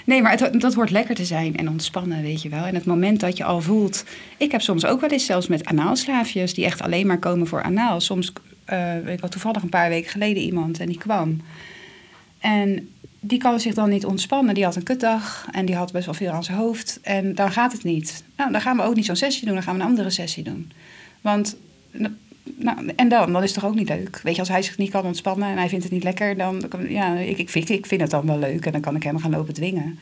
Nee, maar het, dat hoort lekker te zijn en ontspannen, weet je wel. En het moment dat je al voelt... Ik heb soms ook wel eens zelfs met anaalslaafjes... die echt alleen maar komen voor anaal. Soms, eh ik had toevallig een paar weken geleden iemand en die kwam. En die kan zich dan niet ontspannen. Die had een kutdag en die had best wel veel aan zijn hoofd. En dan gaat het niet. Nou, dan gaan we ook niet zo'n sessie doen. Dan gaan we een andere sessie doen. Want... Nou, en dan? Dan is het toch ook niet leuk? Weet je, als hij zich niet kan ontspannen en hij vindt het niet lekker, dan ja, ik, ik, vind, ik vind het dan wel leuk en dan kan ik hem gaan lopen dwingen.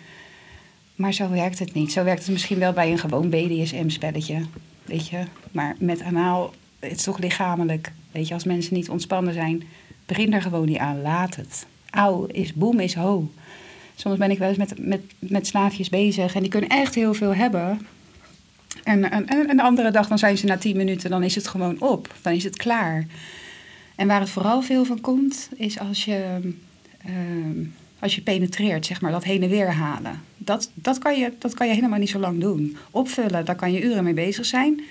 Maar zo werkt het niet. Zo werkt het misschien wel bij een gewoon BDSM-spelletje. Weet je, maar met anaal, het is toch lichamelijk. Weet je, als mensen niet ontspannen zijn, begin er gewoon niet aan. Laat het. Auw is boem is ho. Soms ben ik wel eens met, met, met slaafjes bezig en die kunnen echt heel veel hebben. En, en, en de andere dag dan zijn ze na tien minuten, dan is het gewoon op. Dan is het klaar. En waar het vooral veel van komt, is als je, ehm, als je penetreert, zeg maar, dat heen en weer halen. Dat, dat, kan je, dat kan je helemaal niet zo lang doen. Opvullen, daar kan je uren mee bezig zijn.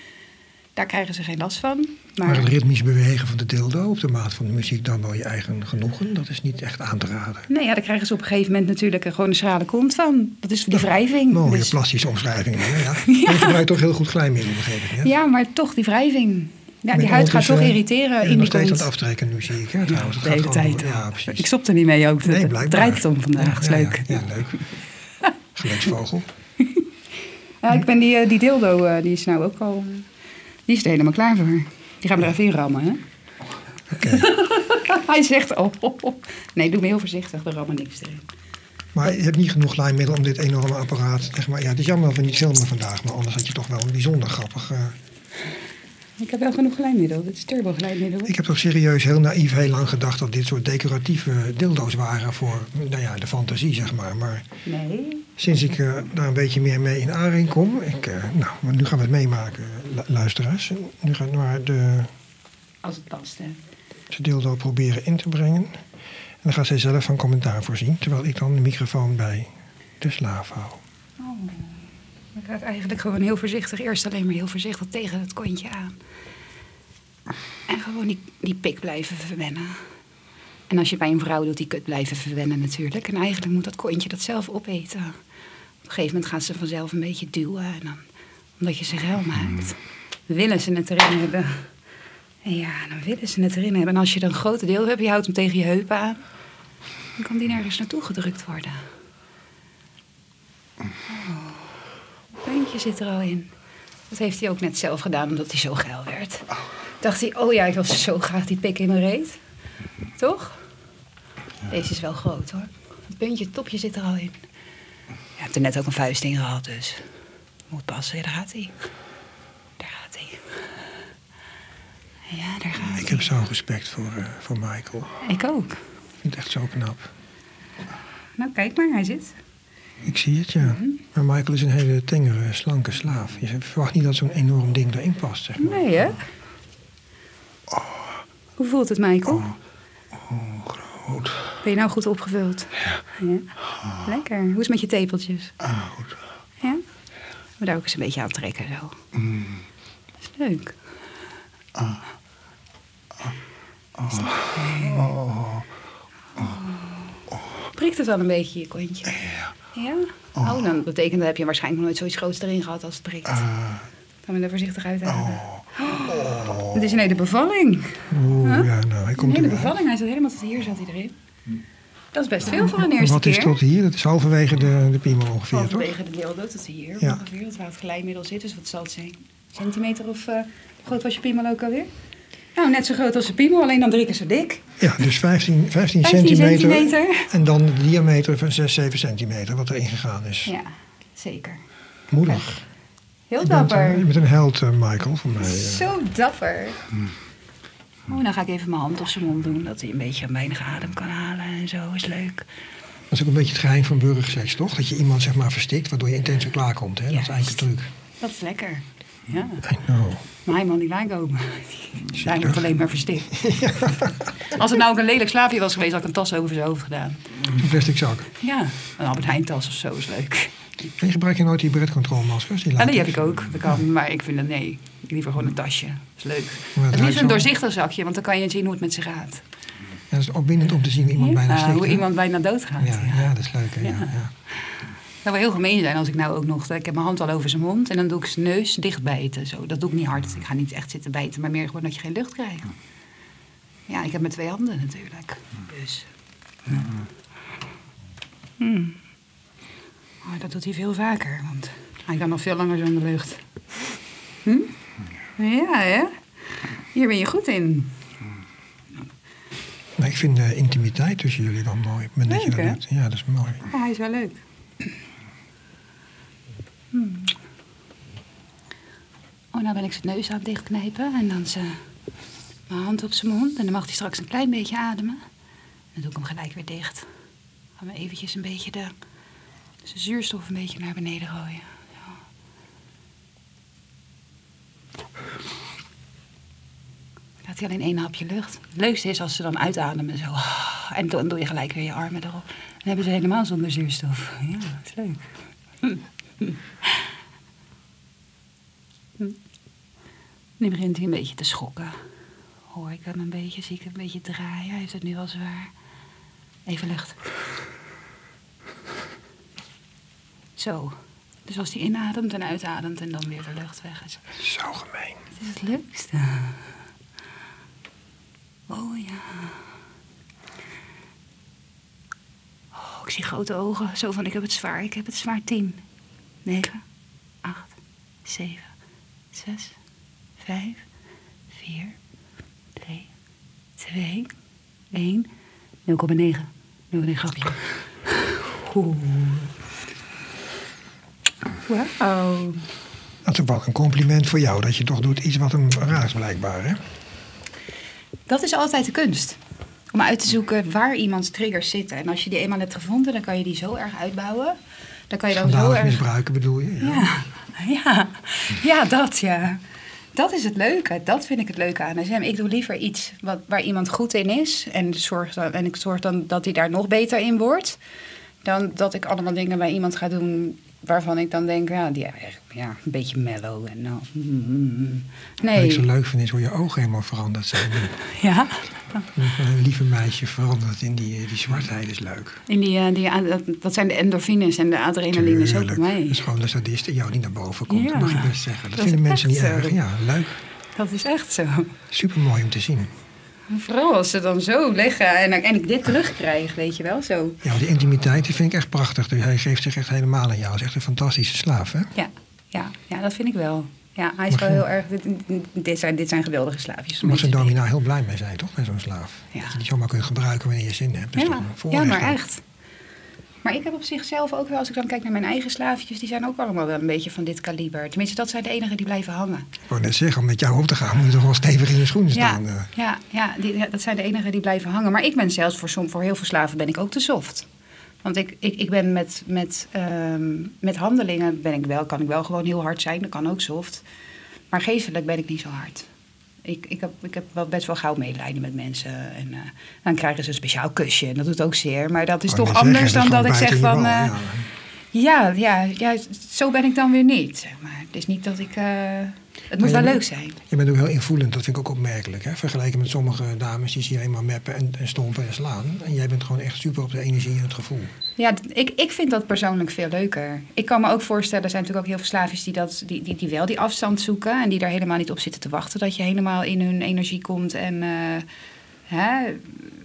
Daar krijgen ze geen last van. Maar, Maar het ritmisch bewegen van de dildo op de maat van de muziek dan wel je eigen genoegen. Dat is niet echt aan te raden. nee, ja, daar krijgen ze op een gegeven moment natuurlijk een, gewoon een schrale kont van. Dat is die wrijving. Mooie Dus- plastische omschrijving. hè, Ja. Je gebruikt toch heel goed glijmiddel, begreep ik. Hè? ja, maar toch die wrijving. Ja, Met die huid gaat toch irriteren in die nog steeds kont. aftrekken nu, zie ik. Hè, trouwens. De hele tijd. Ja, precies. Ik stop er niet mee ook. Nee, blijkbaar. draait het om vandaag. Ja, is ja, leuk. Ja, ja, leuk. Geluksvogel. Ja, ik ben die, eh, die dildo, eh, die is nou ook al... die is er helemaal klaar voor. Die gaan we er even in rammen, hè? Oké. Hij zegt, oh, oh, oh. Nee, doe me heel voorzichtig, er rammen niks erin. Maar je hebt niet genoeg glijmiddel om dit enorme apparaat. Zeg maar, ja, het is jammer dat we niet filmen vandaag, maar anders had je toch wel een bijzonder grappig. eh, Ik heb wel genoeg glijmiddel. Dit is turbo glijmiddel. ik heb toch serieus heel naïef heel lang gedacht dat dit soort decoratieve dildo's waren voor nou ja, de fantasie, zeg maar. Maar Nee. sinds ik eh, daar een beetje meer mee in aanraking kom, ik, eh, nou, nu gaan we het meemaken, lu- luisteraars. Nu gaan we maar de, Als het past, hè. de dildo proberen in te brengen. En dan gaat zij zelf van commentaar voorzien, terwijl ik dan de microfoon bij de slaaf hou. Oh. Ik ga het eigenlijk gewoon heel voorzichtig, eerst alleen maar heel voorzichtig tegen het kontje aan. En gewoon die, die pik blijven verwennen. En als je bij een vrouw doet, die kut blijven verwennen natuurlijk. En eigenlijk moet dat kontje dat zelf opeten. Op een gegeven moment gaan ze vanzelf een beetje duwen. En dan, omdat je ze geil maakt, willen ze het erin hebben. En ja, dan willen ze het erin hebben. En als je er een grote deel hebt, je houdt hem tegen je heupen aan. Dan kan die nergens naartoe gedrukt worden. Puntje zit er al in. Dat heeft hij ook net zelf gedaan, omdat hij zo geil werd. Dacht hij, oh ja, ik wil zo graag die pik in mijn reet. Toch? Deze is wel groot hoor. Het puntje, het topje zit er al in. Je hebt er net ook een vuist in gehad, dus moet passen. Ja, daar gaat hij. Daar gaat hij. Ja, daar gaat hij. Ik heb zo'n respect voor, eh, voor Michael. Ik ook. Ik vind het echt zo knap. Nou, kijk maar, hij zit. Ik zie het, ja. Maar Michael is een hele tengere, slanke slaaf. Je verwacht niet dat zo'n enorm ding erin past, zeg maar. Nee, hè? Hoe voelt het, Michael? Oh, groot. Ben je nou goed opgevuld? Ja. Lekker. Hoe is het met je tepeltjes? Ah, goed. Ja? We daar ook eens een beetje aan trekken zo. Mm. Dat is leuk. Ah. Is dat leuk? Prikt het wel een beetje je kontje? Ja. Ja? Oh, dan betekent dat heb je waarschijnlijk nog nooit zoiets groots erin gehad als het prikt. Ah. Gaan we er voorzichtig uithalen. Oh. Het is een hele bevalling. Oeh, Huh? ja, nou, hij Een komt hele er bevalling. Hij zat helemaal tot hier zat hij erin. Dat is best veel voor een eerste Wat keer. is tot hier? Dat is halverwege de, de piemel ongeveer, toch? Halverwege de dildo tot hier Ja. ongeveer. Dat waar het glijmiddel zit. Dus wat zal het zijn? Centimeter of... hoe groot was je piemel ook alweer? Nou, net zo groot als de piemel, alleen dan drie keer zo dik. Ja, dus 15, 15, 15 centimeter. centimeter. En dan de diameter van 6, 7 centimeter, wat erin gegaan is. Ja, zeker. Moedig. Heel Je dapper. een- je bent een held, eh, Michael, voor mij. eh. Zo dapper. Oh, dan ga ik even mijn hand op zijn mond doen, dat hij een beetje weinig adem kan halen en zo. Is leuk. Dat is ook een beetje het geheim van burgerseks, toch? Dat je iemand zeg maar verstikt, waardoor je intens klaarkomt. Hè? Dat is eigenlijk de truc. Dat is lekker. Ja. I know. Mijn man die wijn komen. Hij wordt alleen maar verstikt. Als het nou ook een lelijk slaapje was geweest, had ik een tas over zijn hoofd gedaan. Een plastic zak. Ja, een Albert Heijn tas of zo is leuk. En gebruik je nooit die bredcontrolemaskers? Die Ja, die heb laten- ik ook. Dat kan, maar ik vind het nee. Liever gewoon een tasje. Dat is leuk. Het liefst een doorzichtig zakje, want dan kan je zien hoe het met ze gaat. Ja, het is opwindend om te zien hoe iemand bijna Ja, stikt. hoe hè? iemand bijna doodgaat. Ja, Ja. ja, dat is leuk. Hè? Ja. Zou wel heel gemeen zijn als ik nou ook nog... Ik heb mijn hand al over zijn mond en dan doe ik zijn neus dichtbijten. Zo. Dat doe ik niet hard. Ik ga niet echt zitten bijten, maar meer gewoon dat je geen lucht krijgt. Ja, ik heb met twee handen natuurlijk. Dus... Hmm. Maar dat doet hij veel vaker, want hij kan nog veel langer zonder lucht. Hm? Ja, hè? Hier ben je goed in. Maar ik vind de intimiteit tussen jullie dan mooi. dat je dat hè? doet. Ja, dat is mooi. Ja, hij is wel leuk. Hmm. Oh, nou ben ik zijn neus aan het dichtknijpen en dan zijn mijn hand op zijn mond. En dan mag hij straks een klein beetje ademen. Dan doe ik hem gelijk weer dicht. Gaan we eventjes een beetje de, zijn zuurstof een beetje naar beneden gooien. Ja. Laat hij alleen één hapje lucht. Het leukste is als ze dan uitademen zo. En dan doe je gelijk weer je armen erop. Dan hebben ze helemaal zonder zuurstof. Ja, dat is leuk. Nu begint hij een beetje te schokken. Hoor ik hem een beetje, zie ik hem een beetje draaien. Hij heeft het nu wel zwaar. Even lucht. Zo. Dus als hij inademt en uitademt en dan weer de lucht weg is. Zo gemeen. Het is het leukste. Oh ja. Oh, ik zie grote ogen. Zo van, ik heb het zwaar. Ik heb het zwaar. Tien, negen, acht, zeven, zes, vijf, vier, drie, twee, één, 0,9. 0,9 grapje. Oeh. Wauw. Dat is ook wel een compliment voor jou. Dat je toch doet iets wat hem raakt blijkbaar. Hè? Dat is altijd de kunst. Om uit te zoeken waar iemands triggers zitten. En als je die eenmaal hebt gevonden, dan kan je die zo erg uitbouwen. Dan kan je dan Schandalig erg... misbruiken bedoel je? Ja. Ja, ja, ja, dat ja. Dat is het leuke. Dat vind ik het leuke aan SM. Ik doe liever iets wat, waar iemand goed in is. En, zorg dan, en ik zorg dan dat hij daar nog beter in wordt. Dan dat ik allemaal dingen bij iemand ga doen waarvan ik dan denk, ja, die eigenlijk ja, een beetje mellow. En nou, mm, mm, mm. Wat ik zo Nee. leuk vind is hoe je ogen helemaal veranderd zijn. Ja. Een lieve meisje veranderd in die, die zwartheid is leuk. In die, eh, die, dat, dat zijn de endorfines en de adrenalines ook bij mij. Dat is gewoon de sadist in jou die naar boven komt. Ja. Dat mag je best zeggen. Dat, Dat vinden mensen niet zo. erg. Ja, leuk. Dat is echt zo. Super mooi om te zien. Vooral als ze dan zo liggen en, en ik dit terugkrijg, weet je wel, zo. Ja, die intimiteit die vind ik echt prachtig. Dus Hij geeft zich echt helemaal aan jou. Hij is echt een fantastische slaaf, hè? Ja, ja, ja dat vind ik wel. Ja, hij is Mag wel je- heel erg... Dit, dit, zijn, dit zijn geweldige slaafjes. Daar mag zijn domina heel blij mee zijn, toch? Met zo'n slaaf. Ja. Dat je die zomaar kunt gebruiken wanneer je zin hebt. Toch Ja, ja, maar echt. Maar ik heb op zichzelf ook wel, als ik dan kijk naar mijn eigen slaafjes... die zijn ook allemaal wel een beetje van dit kaliber. Tenminste, dat zijn de enigen die blijven hangen. Ik wou net zeggen, om met jou op te gaan moet je toch wel stevig in je schoenen Ja, staan. eh. ja, ja, die, ja, dat zijn de enigen die blijven hangen. Maar ik ben zelfs voor, som, voor heel veel slaven ben ik ook te soft. Want ik, ik, ik ben met, met, ehm, met handelingen ben ik wel, kan ik wel gewoon heel hard zijn. Dat kan ook soft. Maar geestelijk ben ik niet zo hard. Ik, ik, heb, ik heb wel best wel gauw medelijden met mensen. En eh, dan krijgen ze een speciaal kusje. En dat doet ook zeer. Maar dat is wou toch anders dan dat ik zeg van... eh, ja. Ja, ja, ja, zo ben ik dan weer niet. Zeg maar. Het is niet dat ik... eh, het moet wel bent- leuk zijn. Je bent ook heel invoelend, dat vind ik ook opmerkelijk. Hè? Vergeleken met sommige dames die je alleen maar meppen en, en stompen en slaan. En jij bent gewoon echt super op de energie en het gevoel. Ja, ik, ik vind dat persoonlijk veel leuker. Ik kan me ook voorstellen, er zijn natuurlijk ook heel veel slaafjes die, dat, die, die, die wel die afstand zoeken. En die daar helemaal niet op zitten te wachten dat je helemaal in hun energie komt. En, eh, hè?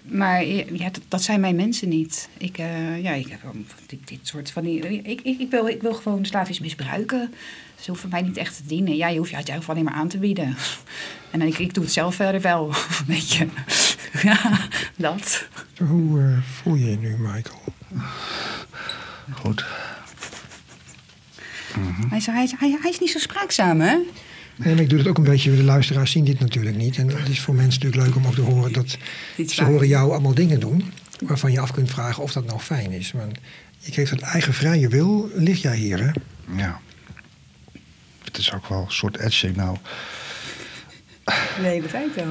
Maar ja, dat, dat zijn mijn mensen niet. Ik, eh, ja, ik heb dit, dit soort van die. Ik, ik, ik, wil, ik wil gewoon slaafjes misbruiken. Ze hoeven mij niet echt te dienen. Ja, je hoeft je uiteindelijk alleen maar aan te bieden. En dan, ik, ik doe het zelf verder wel. Weet je. Ja, dat. Hoe eh, voel je je nu, Michael? Goed. Hij is, hij, is, hij, hij is niet zo spraakzaam, hè? Nee, maar ik doe het ook een beetje, de luisteraars zien dit natuurlijk niet. En het is voor mensen natuurlijk leuk om ook te horen dat ze horen jou allemaal dingen doen. Waarvan je af kunt vragen of dat nou fijn is. Want je geeft het eigen vrije wil, lig jij hier hè? Ja. het is ook wel een soort etching nou. De hele tijd al.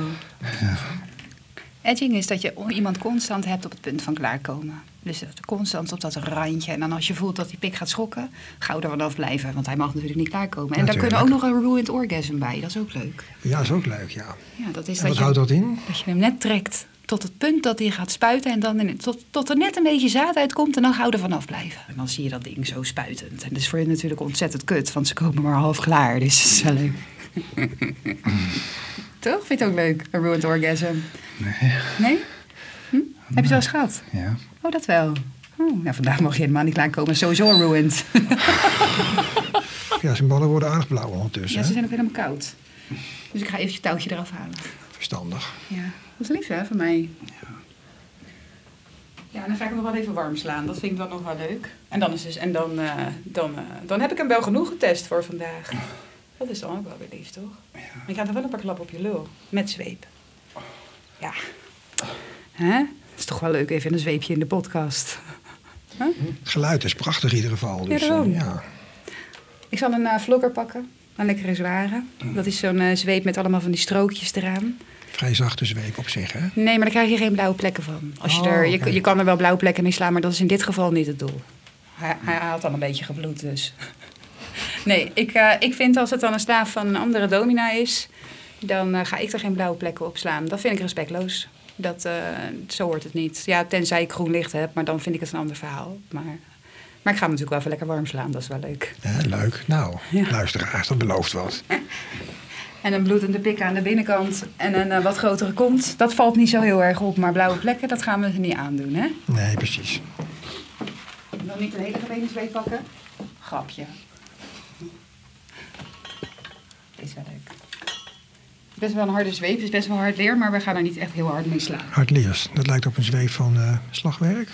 Edging is dat je iemand constant hebt op het punt van klaarkomen. Dus dat constant op dat randje. En dan als je voelt dat die pik gaat schokken, gauw er vanaf blijven. Want hij mag natuurlijk niet klaarkomen. En daar kunnen ook nog een ruined orgasm bij. Dat is ook leuk. Ja, dat is ook leuk, ja. Ja, dat is En dat wat je, houdt dat in? dat je hem net trekt tot het punt dat hij gaat spuiten. En dan in, tot, tot er net een beetje zaad uitkomt. En dan gauw er vanaf blijven. En dan zie je dat ding zo spuitend. En dat is voor je natuurlijk ontzettend kut. Want ze komen maar half klaar. Dus dat is wel leuk. Toch? Vind je het ook leuk? Een ruined orgasm. Nee. Nee? Hm? Heb je het wel eens gehad? Ja. Oh, dat wel. Oh, nou, vandaag mag je helemaal niet klaarkomen. Sowieso ruined. Ja, zijn ballen worden aardig blauw ondertussen. Ja, ze zijn ook helemaal koud. Dus ik ga even je touwtje eraf halen. Verstandig. Ja, dat is lief hè, van mij. Ja, en dan ga ik hem nog wel even warm slaan. Dat vind ik dan nog wel leuk. En dan, is dus, en dan, eh, dan, eh, dan heb ik hem wel genoeg getest voor vandaag. Dat is dan ook wel weer lief, toch? Maar je krijgt er wel een paar klappen op je lul. Met zweep. Ja. Hè? Is toch wel leuk, even een zweepje in de podcast. Huh? Het geluid is prachtig in ieder geval. Dus, Ja, eh, ja. Ik zal een uh, vlogger pakken. Een lekkere zware. Dat is zo'n eh, zweep met allemaal van die strookjes eraan. Vrij zachte zweep op zich, hè? Nee, maar daar krijg je geen blauwe plekken van. Als je, Oh, er, je, oké. je kan er wel blauwe plekken mee slaan, maar dat is in dit geval niet het doel. Hij, hij had al een beetje gebloed, dus. Nee, ik, eh, ik vind als het dan een slaaf van een andere domina is, dan eh, ga ik er geen blauwe plekken op slaan. Dat vind ik respectloos. Dat, eh, zo hoort het niet. Ja, tenzij ik groen licht heb, maar dan vind ik het een ander verhaal. Maar, maar ik ga hem natuurlijk wel even lekker warm slaan, dat is wel leuk. Ja, leuk. Nou, Ja. luisteraars, dat belooft wat. En een bloedende pik aan de binnenkant en een eh, wat grotere kont, dat valt niet zo heel erg op. Maar blauwe plekken, dat gaan we er niet aandoen, hè? Nee, precies. Nog niet een hele gemene zweep pakken? Grapje. Is wel leuk. Best wel een harde zweep, het is best wel hard leer, maar we gaan er niet echt heel hard mee slaan. Hardleers, dat lijkt op een zweep van eh, slagwerk.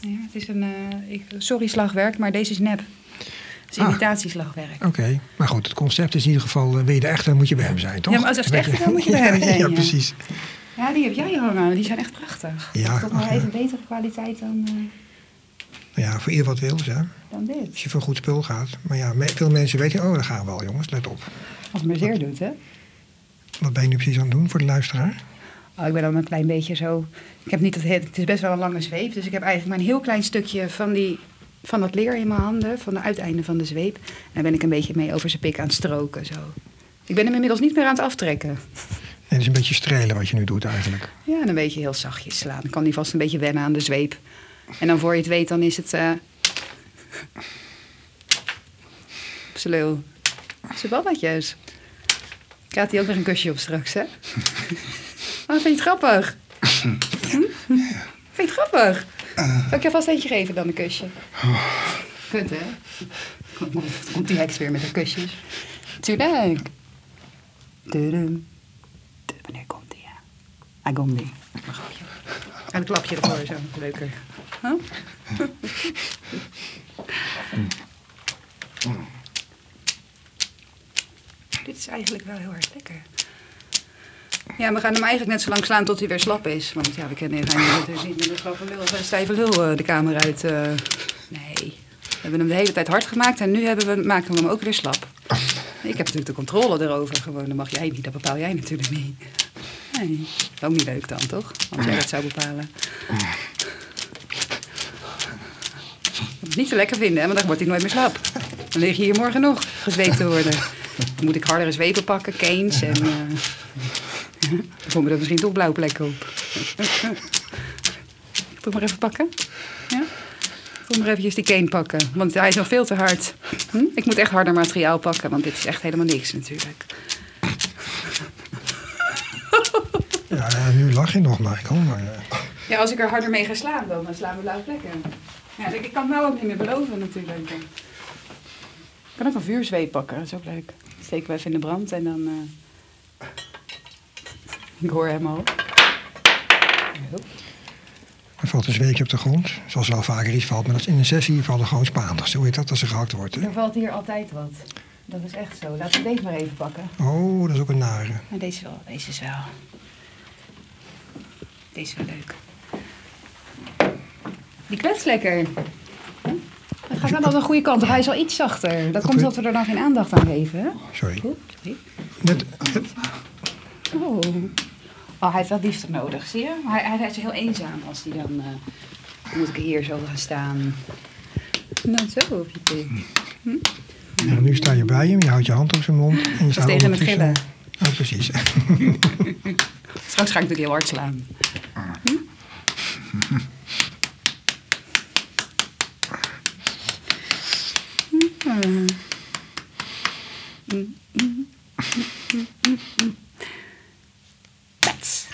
Ja, het is een, eh, ik, sorry slagwerk, maar deze is nep. Het is Ah. imitatieslagwerk. Oké, maar goed, het concept is in ieder geval, eh, wil je de echte, dan moet je bij hem zijn, toch? Ja, maar als het echt dan moet je bij hem zijn, Ja, ja. precies. Ja, die heb jij hangen, die zijn echt prachtig. Ja, Toch nog ja. even betere kwaliteit dan, eh, Ja, voor ieder wat wil, hè. dan dit. Als je voor goed spul gaat. Maar ja, veel mensen weten, oh, daar gaan we al, jongens, let op. Als het maar zeer doet, hè? Wat ben je nu precies aan het doen voor de luisteraar? Oh, ik ben dan een klein beetje zo. Ik heb niet het, het is best wel een lange zweep, dus ik heb eigenlijk maar een heel klein stukje van, die, van dat leer in mijn handen, van de uiteinde van de zweep. En daar ben ik een beetje mee over zijn pik aan het stroken. Zo. Ik ben hem inmiddels niet meer aan het aftrekken. Nee, het is een beetje strelen wat je nu doet eigenlijk. Ja, en een beetje heel zachtjes slaan. Dan kan die vast een beetje wennen aan de zweep. En dan voor je het weet, dan is het. eh op zijn lul. Zijn balletjes. Krijgt hij ook nog een kusje op straks, hè? Oh, vind je het grappig? Hm? Vind je het grappig? Zal ik je vast eentje geven dan een kusje? Kut, hè? Komt- die heks weer met haar kusjes. Tuurlijk. Wanneer komt die, ja? Hij komt die. En een klapje ervoor, zo. Leuker. Huh? Dit is eigenlijk wel heel erg lekker. Ja, we gaan hem eigenlijk net zo lang slaan tot hij weer slap is. Want ja, we kennen hem dus niet met een slappe lul of een stijve lul eh, de kamer uit. eh. nee, we hebben hem de hele tijd hard gemaakt en nu hebben we, maken we hem ook weer slap. Ik heb natuurlijk de controle erover gewoon. Dat mag jij niet, dat bepaal jij natuurlijk niet. Nee, ook niet leuk dan, toch? Als jij dat zou bepalen. Niet zo lekker vinden, hè? want dan wordt hij nooit meer slap. Dan lig je hier morgen nog gezweept te worden. Dan moet ik hardere zwepen pakken, canes en... eh dan komen er misschien toch blauwe plekken op. Toch maar even pakken? Ja? Kom maar eventjes die cane pakken, want hij is nog veel te hard. Hm? Ik moet echt harder materiaal pakken, want dit is echt helemaal niks natuurlijk. Ja, nu lach je nog, Michael. Maar, eh, Ja, als ik er harder mee ga slaan, dan slaan we blauwe plekken. Ja, ik ik kan het nou ook niet meer beloven natuurlijk. Ik kan ook een vuurzweep pakken, dat is ook leuk. Steken we even in de brand en dan... eh, Ik hoor hem al. er valt een zweepje op de grond. Zoals wel vaker iets valt. Maar dat is in een sessie vallen gewoon spaanders. Zo heet dat als er gehakt wordt. Hè? Er valt hier altijd wat. Dat is echt zo. Laten we deze maar even pakken. Oh, dat is ook een nare. Maar deze, wel, deze is wel... Deze is wel leuk. Die klets lekker. Hm? Wel als een goede kant op. Hij is al iets zachter. Dat komt omdat we er dan geen aandacht aan geven. hè? Sorry. Goed. Net, Oh. oh, hij heeft wel liefde nodig, zie je? Hij, hij, is heel eenzaam als hij dan... dan moet ik hier zo gaan staan. Dan zo op je pik. nou, nu sta je bij hem, je houdt je hand op zijn mond. En je staat tegen het ondertussen- gillen. Oh, precies. Straks ga ik natuurlijk heel hard slaan. Hm? Pets.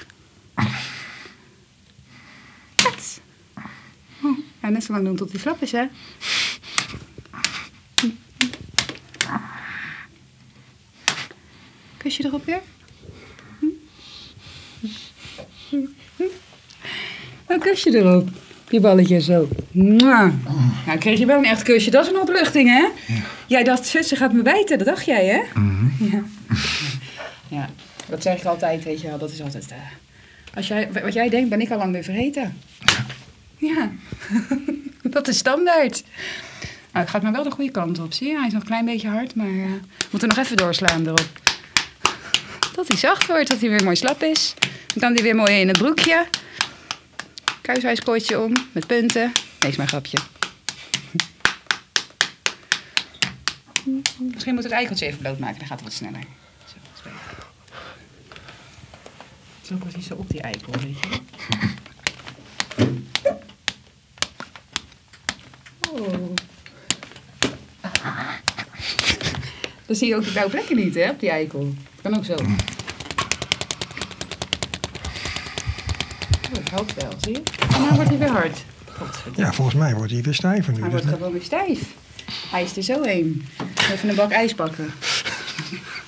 Pets. Oh, ja, net zo lang doen tot hij slap is, hè? Kusje erop weer? Een kusje erop. Die balletje zo. Nou, kreeg je wel een echt kusje. Dat is een opluchting, hè? Jij dacht, zus, ze gaat me bijten. Dat dacht jij, hè? Ja. ja. Dat zeg ik altijd, weet je wel. Dat is altijd... eh, als jij, wat jij denkt, ben ik al lang weer vergeten. Ja. dat is standaard. Nou, het gaat maar wel de goede kant op, zie je? Hij is nog een klein beetje hard, maar... eh, we moeten nog even doorslaan erop. Dat hij zacht wordt, dat hij weer mooi slap is. Dan kan hij weer mooi in het broekje. Kuishuiskootje om, met punten. Nee, is maar grapje. Misschien moet het eikeltje even blootmaken, dan gaat het wat sneller. Zo. Zo precies zo op die eikel, weet je. Dan zie je ook de blauwe plekken niet, hè, op die eikel. Kan ook zo. Oh, dat helpt wel, zie je? En nou wordt hij weer hard. Ja, volgens mij wordt hij weer stijver nu. Hij Dus wordt gewoon weer stijf. Hij is er zo heen. Even een bak ijs pakken.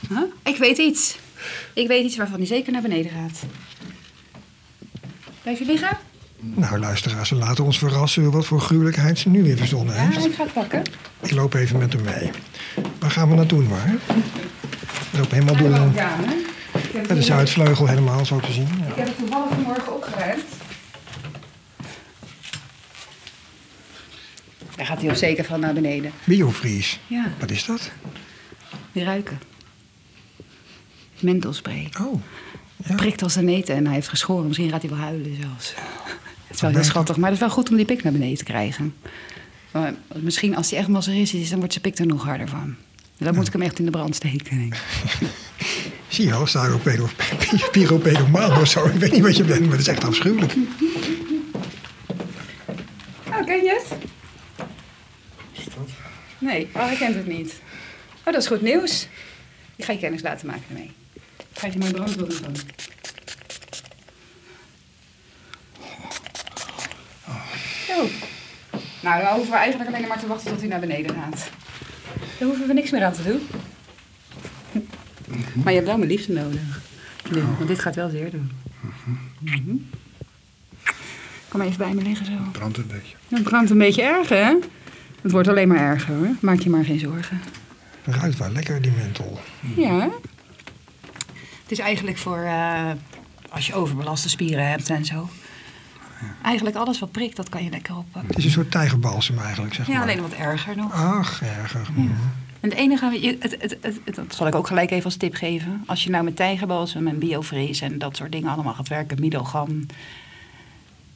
Huh? Ik weet iets. Ik weet iets waarvan hij zeker naar beneden gaat. Blijf je liggen? Nou, luisteraars, laten ons verrassen wat voor gruwelijkheid ze nu weer verzonnen Ja, heeft. ik ga het pakken. Ik loop even met hem mee. Waar gaan we naartoe, waar? We lopen helemaal door de, ja, ja, de Zuidvleugel helemaal zo te zien. Ja. Ik heb het toevallig vanmorgen opgeruimd. Daar gaat hij op zeker van naar beneden. Biovries. Ja, Wat is dat? die ruiken. Mentelspray. Oh, ja. prikt als een eten en hij heeft geschoren. Misschien gaat hij wel huilen zelfs. Het is wel heel schattig, maar het is wel goed om die pik naar beneden te krijgen. Maar misschien als hij echt masseristisch is, dan wordt zijn pik er nog harder van. Dan moet ik hem echt in de brand steken. denk ik. Zie je staropedo, pyropedomaan of zo. Ik weet niet wat je bent, maar het is echt afschuwelijk. Oh, ken je het? Nee, oh, hij kent het niet. Oh, dat is goed nieuws. Ik ga je kennis laten maken ermee. Krijg je mijn brandwonden van. Zo. Nou, dan hoeven we eigenlijk alleen maar te wachten tot hij naar beneden gaat. Daar hoeven we niks meer aan te doen. Maar je hebt wel mijn liefde nodig. Nu, want dit gaat wel zeer doen. Mhm. Kom even bij me liggen zo. Brandt een beetje. Het brandt een beetje erg, hè? Het wordt alleen maar erger, hoor. Maak je maar geen zorgen. Ruikt wel lekker, die menthol. Ja. Het is eigenlijk voor eh, als je overbelaste spieren hebt en zo. Eigenlijk alles wat prikt, dat kan je lekker oppakken. Het is een soort tijgerbalsem eigenlijk, zeg Ja, maar. alleen wat erger nog. Ach, erger. En het enige, het, het, het, het- dat zal ik ook gelijk even als tip geven. Als je nou met tijgerbalsem en biofreeze en dat soort dingen allemaal gaat werken, middelgam.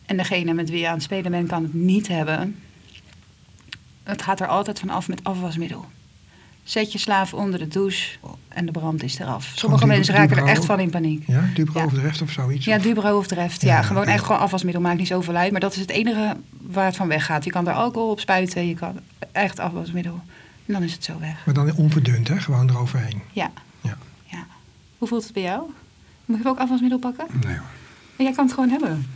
En degene met wie je aan het spelen bent kan het niet hebben. Het gaat er altijd van af met afwasmiddel. Zet je slaaf onder de douche en de brand is eraf. Sommige mensen raken er echt van in paniek. Ja, Dubro Ja. Overdrecht of zoiets? Ja, Of- Dubro of Dreft. Ja, Ja, gewoon echt gewoon afwasmiddel maakt niet zoveel uit. Maar dat is het enige waar het van weggaat. Je kan er alcohol op spuiten, je kan echt afwasmiddel. En dan is het zo weg. Maar dan onverdund, hè? Gewoon eroverheen. Ja. Ja. ja. Hoe voelt het bij jou? Moet ik ook afwasmiddel pakken? Nee hoor. En jij kan het gewoon hebben.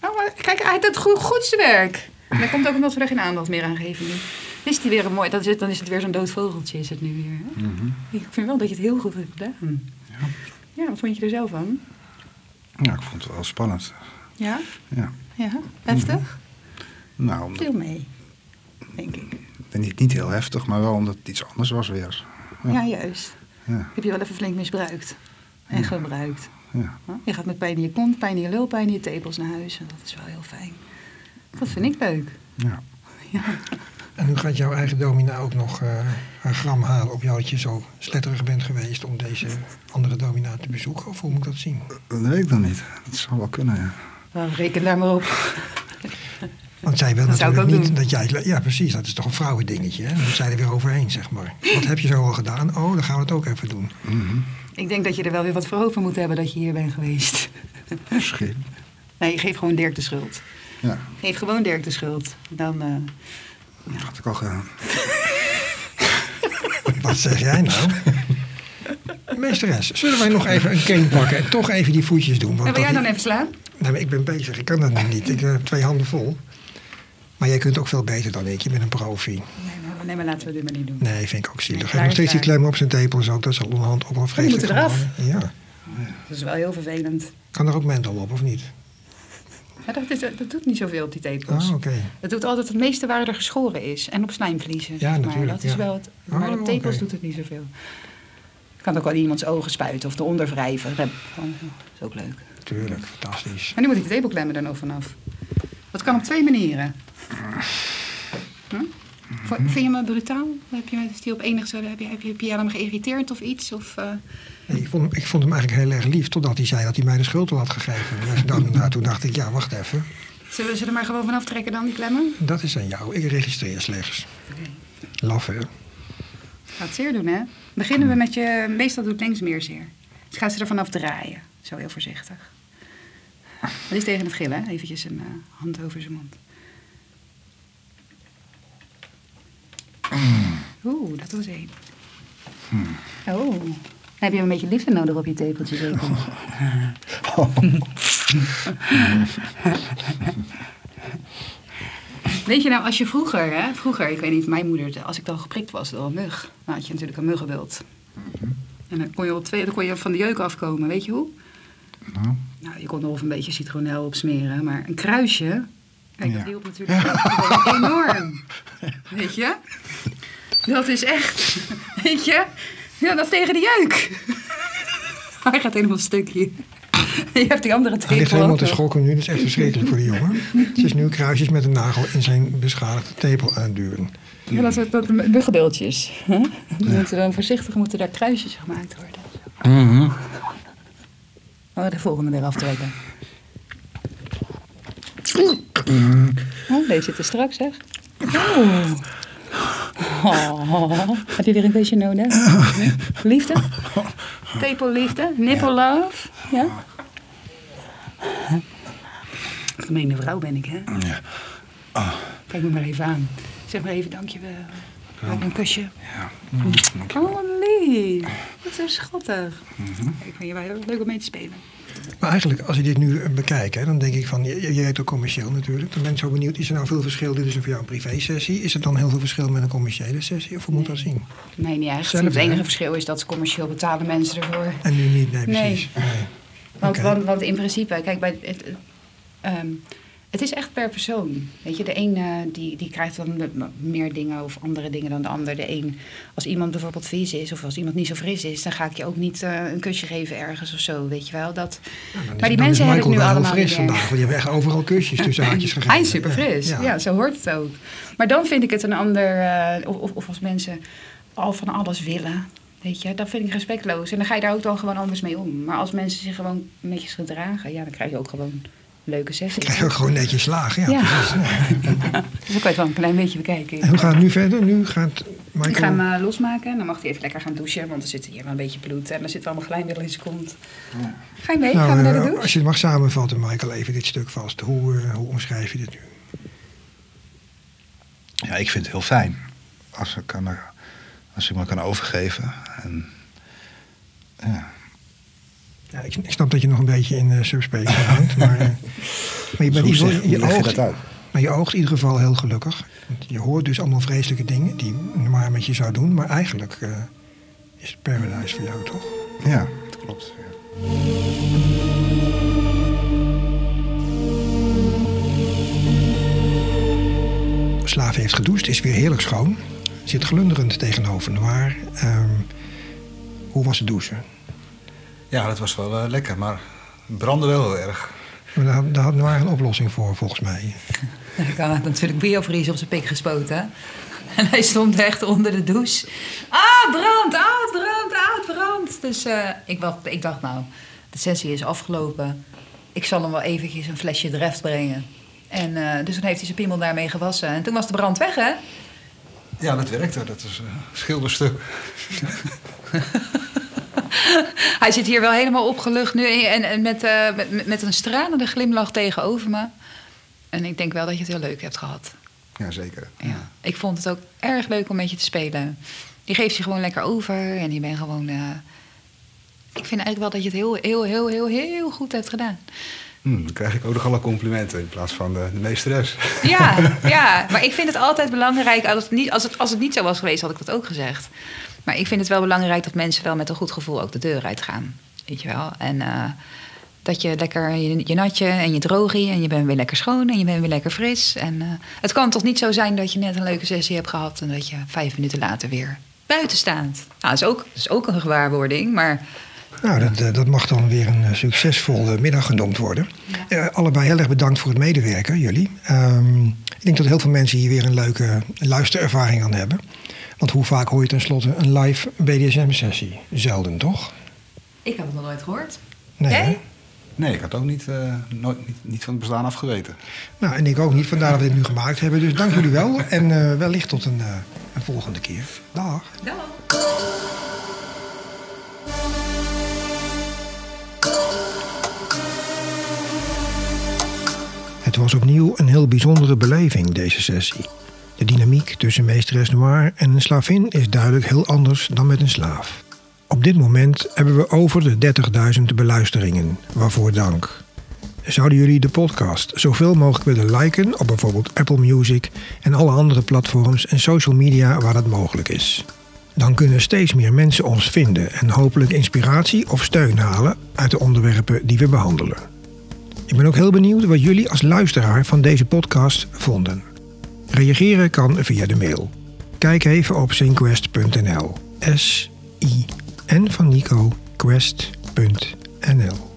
Oh, maar kijk, hij doet goed, goed zijn werk. En dat komt ook omdat we er geen aandacht meer aan geven nu. Is die weer een mooi, dat is, dan is het weer zo'n dood vogeltje is het nu weer. Hè? Ik vind wel dat je het heel goed hebt gedaan. Ja. Ja, wat vond je er zelf van? ja, ik vond het wel spannend. Ja? Ja. Ja? Heftig? Nou, omdat, Veel mee, denk ik. niet, niet heel heftig, maar wel omdat het iets anders was weer. Ja, Ja. juist. Ja, Heb je wel even flink misbruikt. En gebruikt. ja. Je gaat met pijn in je kont, pijn in je lul, pijn in je tepels naar huis. En dat is wel heel fijn. Dat vind ik leuk. ja. En nu gaat jouw eigen domina ook nog eh haar gram halen op jou dat je zo sletterig bent geweest om deze andere domina te bezoeken? Of hoe moet ik dat zien? Dat weet ik nog niet. Dat zou wel kunnen, ja. Nou, reken daar maar op. Want zij wil Dat natuurlijk ook niet doen. dat jij... Ja, precies. Dat is toch een vrouwendingetje. Hè? Dan moet zij er weer overheen, zeg maar. Wat heb je zo al gedaan? Oh, dan gaan we het ook even doen. Ik denk dat je er wel weer wat voor over moet hebben dat je hier bent geweest. Misschien. Nee, geef gewoon Dirk de schuld. Ja, Geef gewoon Dirk de schuld. Dan, eh, dat had ik al gedaan. Wat zeg jij nou? Meesteres, zullen wij nog even een cane pakken en toch even die voetjes doen? Want wil jij dan even slaan? Nee, maar ik ben bezig. Ik kan dat nu niet. Ik heb twee handen vol. Maar jij kunt ook veel beter dan ik. Je bent een profi. Nee, maar, nee, maar laten we dit maar niet doen. Nee, vind ik ook zielig. Hij nog steeds die klem op zijn tepels ook. Dat is al onderhand ook wel vreselijk. moet eraf. geworden. Ja. Dat is wel heel vervelend. Kan er ook menthol op, of niet? Ja, dat, is, dat doet niet zoveel op die tepels. Oké. Het doet altijd het meeste waar er geschoren is. En op slijmvliezen. Ja, zeg maar. natuurlijk, Dat is wel het, maar Oh, op tepels doet het niet zoveel. Je kan ook wel iemands ogen spuiten of eronder wrijven. Dat is ook leuk. Tuurlijk, fantastisch. Maar nu moet ik de tepelklemmen er nog vanaf. Dat kan op twee manieren. Hm? V- Vind je me brutaal? Heb je, is die op heb je, heb je, heb je hem geïrriteerd of iets? Of, eh, ik, vond, hem- ik vond hem eigenlijk heel erg lief. Totdat hij zei dat hij mij de schuld al had gegeven. En domina, toen dacht ik, ja, wacht even. zullen we ze er maar gewoon vanaf trekken dan, die klemmen? Dat is aan jou. Ik registreer slechts. Laf, hè? Ga het zeer doen, hè? Beginnen we met je... Meestal doet links meer zeer. Dus ga ze er vanaf draaien. Zo heel voorzichtig. Dat is tegen het gillen, hè? Eventjes een eh, hand over zijn mond. Oeh, dat was één. Oh. Heb je een beetje liefde nodig op je tepeltje, zeker? Weet je nou, als je vroeger, hè, vroeger, ik weet niet, mijn moeder, als ik dan geprikt was door een mug, dan had je natuurlijk een muggenbult. En dan kon je, op twee, dan kon je van de jeuk afkomen, weet je hoe? Nou, Nou, je kon er of een beetje citronel op smeren, maar een kruisje, kijk, dat Ja. hielp natuurlijk enorm. Weet je? Dat is echt, weet je? Ja, dat is tegen de jeuk. Hij gaat helemaal stuk hier. Je hebt die andere Hij ligt helemaal te schokken nu. Dat is echt verschrikkelijk voor die jongen. Het is nu kruisjes met een nagel in zijn beschadigde tepel aanduwen. Ja, dat, dat, dat muggenbeeldjes. Hè? Dan moeten dan voorzichtig moeten daar kruisjes gemaakt worden. Oh, de volgende eraf trekken. Oh, deze zit er straks, zeg. Oh. Oh. Heb je weer een kusje nodig? Liefde? Tepelliefde? Nipple love? Ja? Gemeene vrouw ben ik, hè? Kijk me maar even aan. Zeg maar even dankjewel. Maak een kusje. ja. Oh, wat lief. Dat is zo schattig. Ik vind je wel heel leuk om mee te spelen. Maar eigenlijk, als je dit nu eh, bekijkt, hè, dan denk ik van... Je, je heet ook commercieel natuurlijk. Dan ben ik zo benieuwd, is er nou veel verschil? Dit is voor jou een privé-sessie. Is er dan heel veel verschil met een commerciële sessie? Of hoe moet dat zien? Nee, niet echt. Het enige hè? verschil is dat commercieel betalen mensen ervoor. En nu niet, nee, precies. Nee. Want, want, want in principe, kijk, bij het, het, ehm, het is echt per persoon. Weet je, de een eh, die, die krijgt dan meer dingen of andere dingen dan de ander. De een, als iemand bijvoorbeeld vies is of als iemand niet zo fris is, dan ga ik je ook niet eh, een kusje geven ergens of zo, weet je wel. Dat, maar die mensen hebben nu allemaal fris vandaag. Want die hebben echt overal kusjes tussen haakjes gegeven. Hij is super fris. Ja. Ja. zo hoort het ook. Maar dan vind ik het een ander. eh, of, of, of als mensen al van alles willen. Weet je, dat vind ik respectloos. En dan ga je daar ook dan gewoon anders mee om. Maar als mensen zich gewoon netjes gedragen, ja, dan krijg je ook gewoon leuke je ook gewoon netjes slagen. Ja, Ja. precies. Dus dan kan je het wel een klein beetje bekijken. En hoe gaat het nu verder? Nu gaat Michael... Ik ga hem eh, losmaken en dan mag hij even lekker gaan douchen. Want er zit hier wel een beetje bloed en er zit allemaal glijmiddel in zijn kont. Ga je mee? Nou, Gaan we naar de eh, douche? als je het mag samenvatten, Michael, even dit stuk vast. Hoe, eh, hoe omschrijf je dit nu? Ja, ik vind het heel fijn. Als, ik kan, als ik me kan overgeven. En, ja. Ja, ik, ik snap dat je nog een beetje in uh, subspace hangt, maar, uh, maar je bent ieder je, oogt, maar je oogt in ieder geval heel gelukkig. Want je hoort dus allemaal vreselijke dingen die normaal met je zou doen, maar eigenlijk uh, is het paradise voor jou, toch? Ja, dat klopt. Ja. Slaaf heeft gedoucht, is weer heerlijk schoon. Zit glunderend tegenover Noir. Um, hoe was het douchen? Ja, dat was wel uh, lekker, maar het brandde wel heel erg. Maar daar, daar had Noir een oplossing voor, volgens mij. Ik had natuurlijk biovries op zijn pik gespoten. En hij stond echt onder de douche. Ah, brand, ah, brand, ah, brand. Dus eh, ik, dacht, ik dacht, nou, de sessie is afgelopen. Ik zal hem wel eventjes een flesje dreft brengen. En eh, dus toen heeft hij zijn piemel daarmee gewassen. En toen was de brand weg, hè? Ja, dat werkte. Dat is een schilderstuk. Hij zit hier wel helemaal opgelucht nu en, en met, eh, met, met een stralende glimlach tegenover me. En ik denk wel dat je het heel leuk hebt gehad. Ja, zeker. Ja. Ik vond het ook erg leuk om met je te spelen. Je geeft je gewoon lekker over en je bent gewoon... eh, ik vind eigenlijk wel dat je het heel, heel, heel, heel, heel goed hebt gedaan. Hm, dan krijg ik ook nog alle complimenten in plaats van de, de meesteres. Ja, ja, maar ik vind het altijd belangrijk. Als het, niet, als, het, als het niet zo was geweest, had ik dat ook gezegd. Maar ik vind het wel belangrijk dat mensen wel met een goed gevoel ook de deur uitgaan. Weet je wel? En eh, dat je lekker je, je natje en je drogie en je bent weer lekker schoon en je bent weer lekker fris. En eh, het kan toch niet zo zijn dat je net een leuke sessie hebt gehad en dat je vijf minuten later weer buiten staat. Nou, dat is ook, dat is ook een gewaarwording, maar Nou, dat, eh, dat mag dan weer een succesvolle middag genoemd worden. Allebei heel erg bedankt voor het medewerken, jullie. Ehm, ik denk dat heel veel mensen hier weer een leuke luisterervaring aan hebben. Want hoe vaak hoor je tenslotte een live BDSM-sessie? Zelden, toch? ik heb het nog nooit gehoord. Nee, Jij? Nee, ik had ook niet, eh, nooit, niet, niet van het bestaan afgeweten. Nou, en ik ook niet. Vandaar dat we dit nu gemaakt hebben. Dus dank jullie wel. En eh, wellicht tot een, eh, een volgende keer. Dag. Dag. Het was opnieuw een heel bijzondere beleving, deze sessie. De dynamiek tussen meesteres Noir en een slavin is duidelijk heel anders dan met een slaaf. Op dit moment hebben we over de 30.000 beluisteringen, waarvoor dank. Zouden jullie de podcast zoveel mogelijk willen liken op bijvoorbeeld Apple Music en alle andere platforms en social media waar dat mogelijk is? Dan kunnen steeds meer mensen ons vinden en hopelijk inspiratie of steun halen uit de onderwerpen die we behandelen. Ik ben ook heel benieuwd wat jullie als luisteraar van deze podcast vonden. Reageren kan via de mail. Kijk even op zinquest.nl. S-I-N van Nico, quest.nl.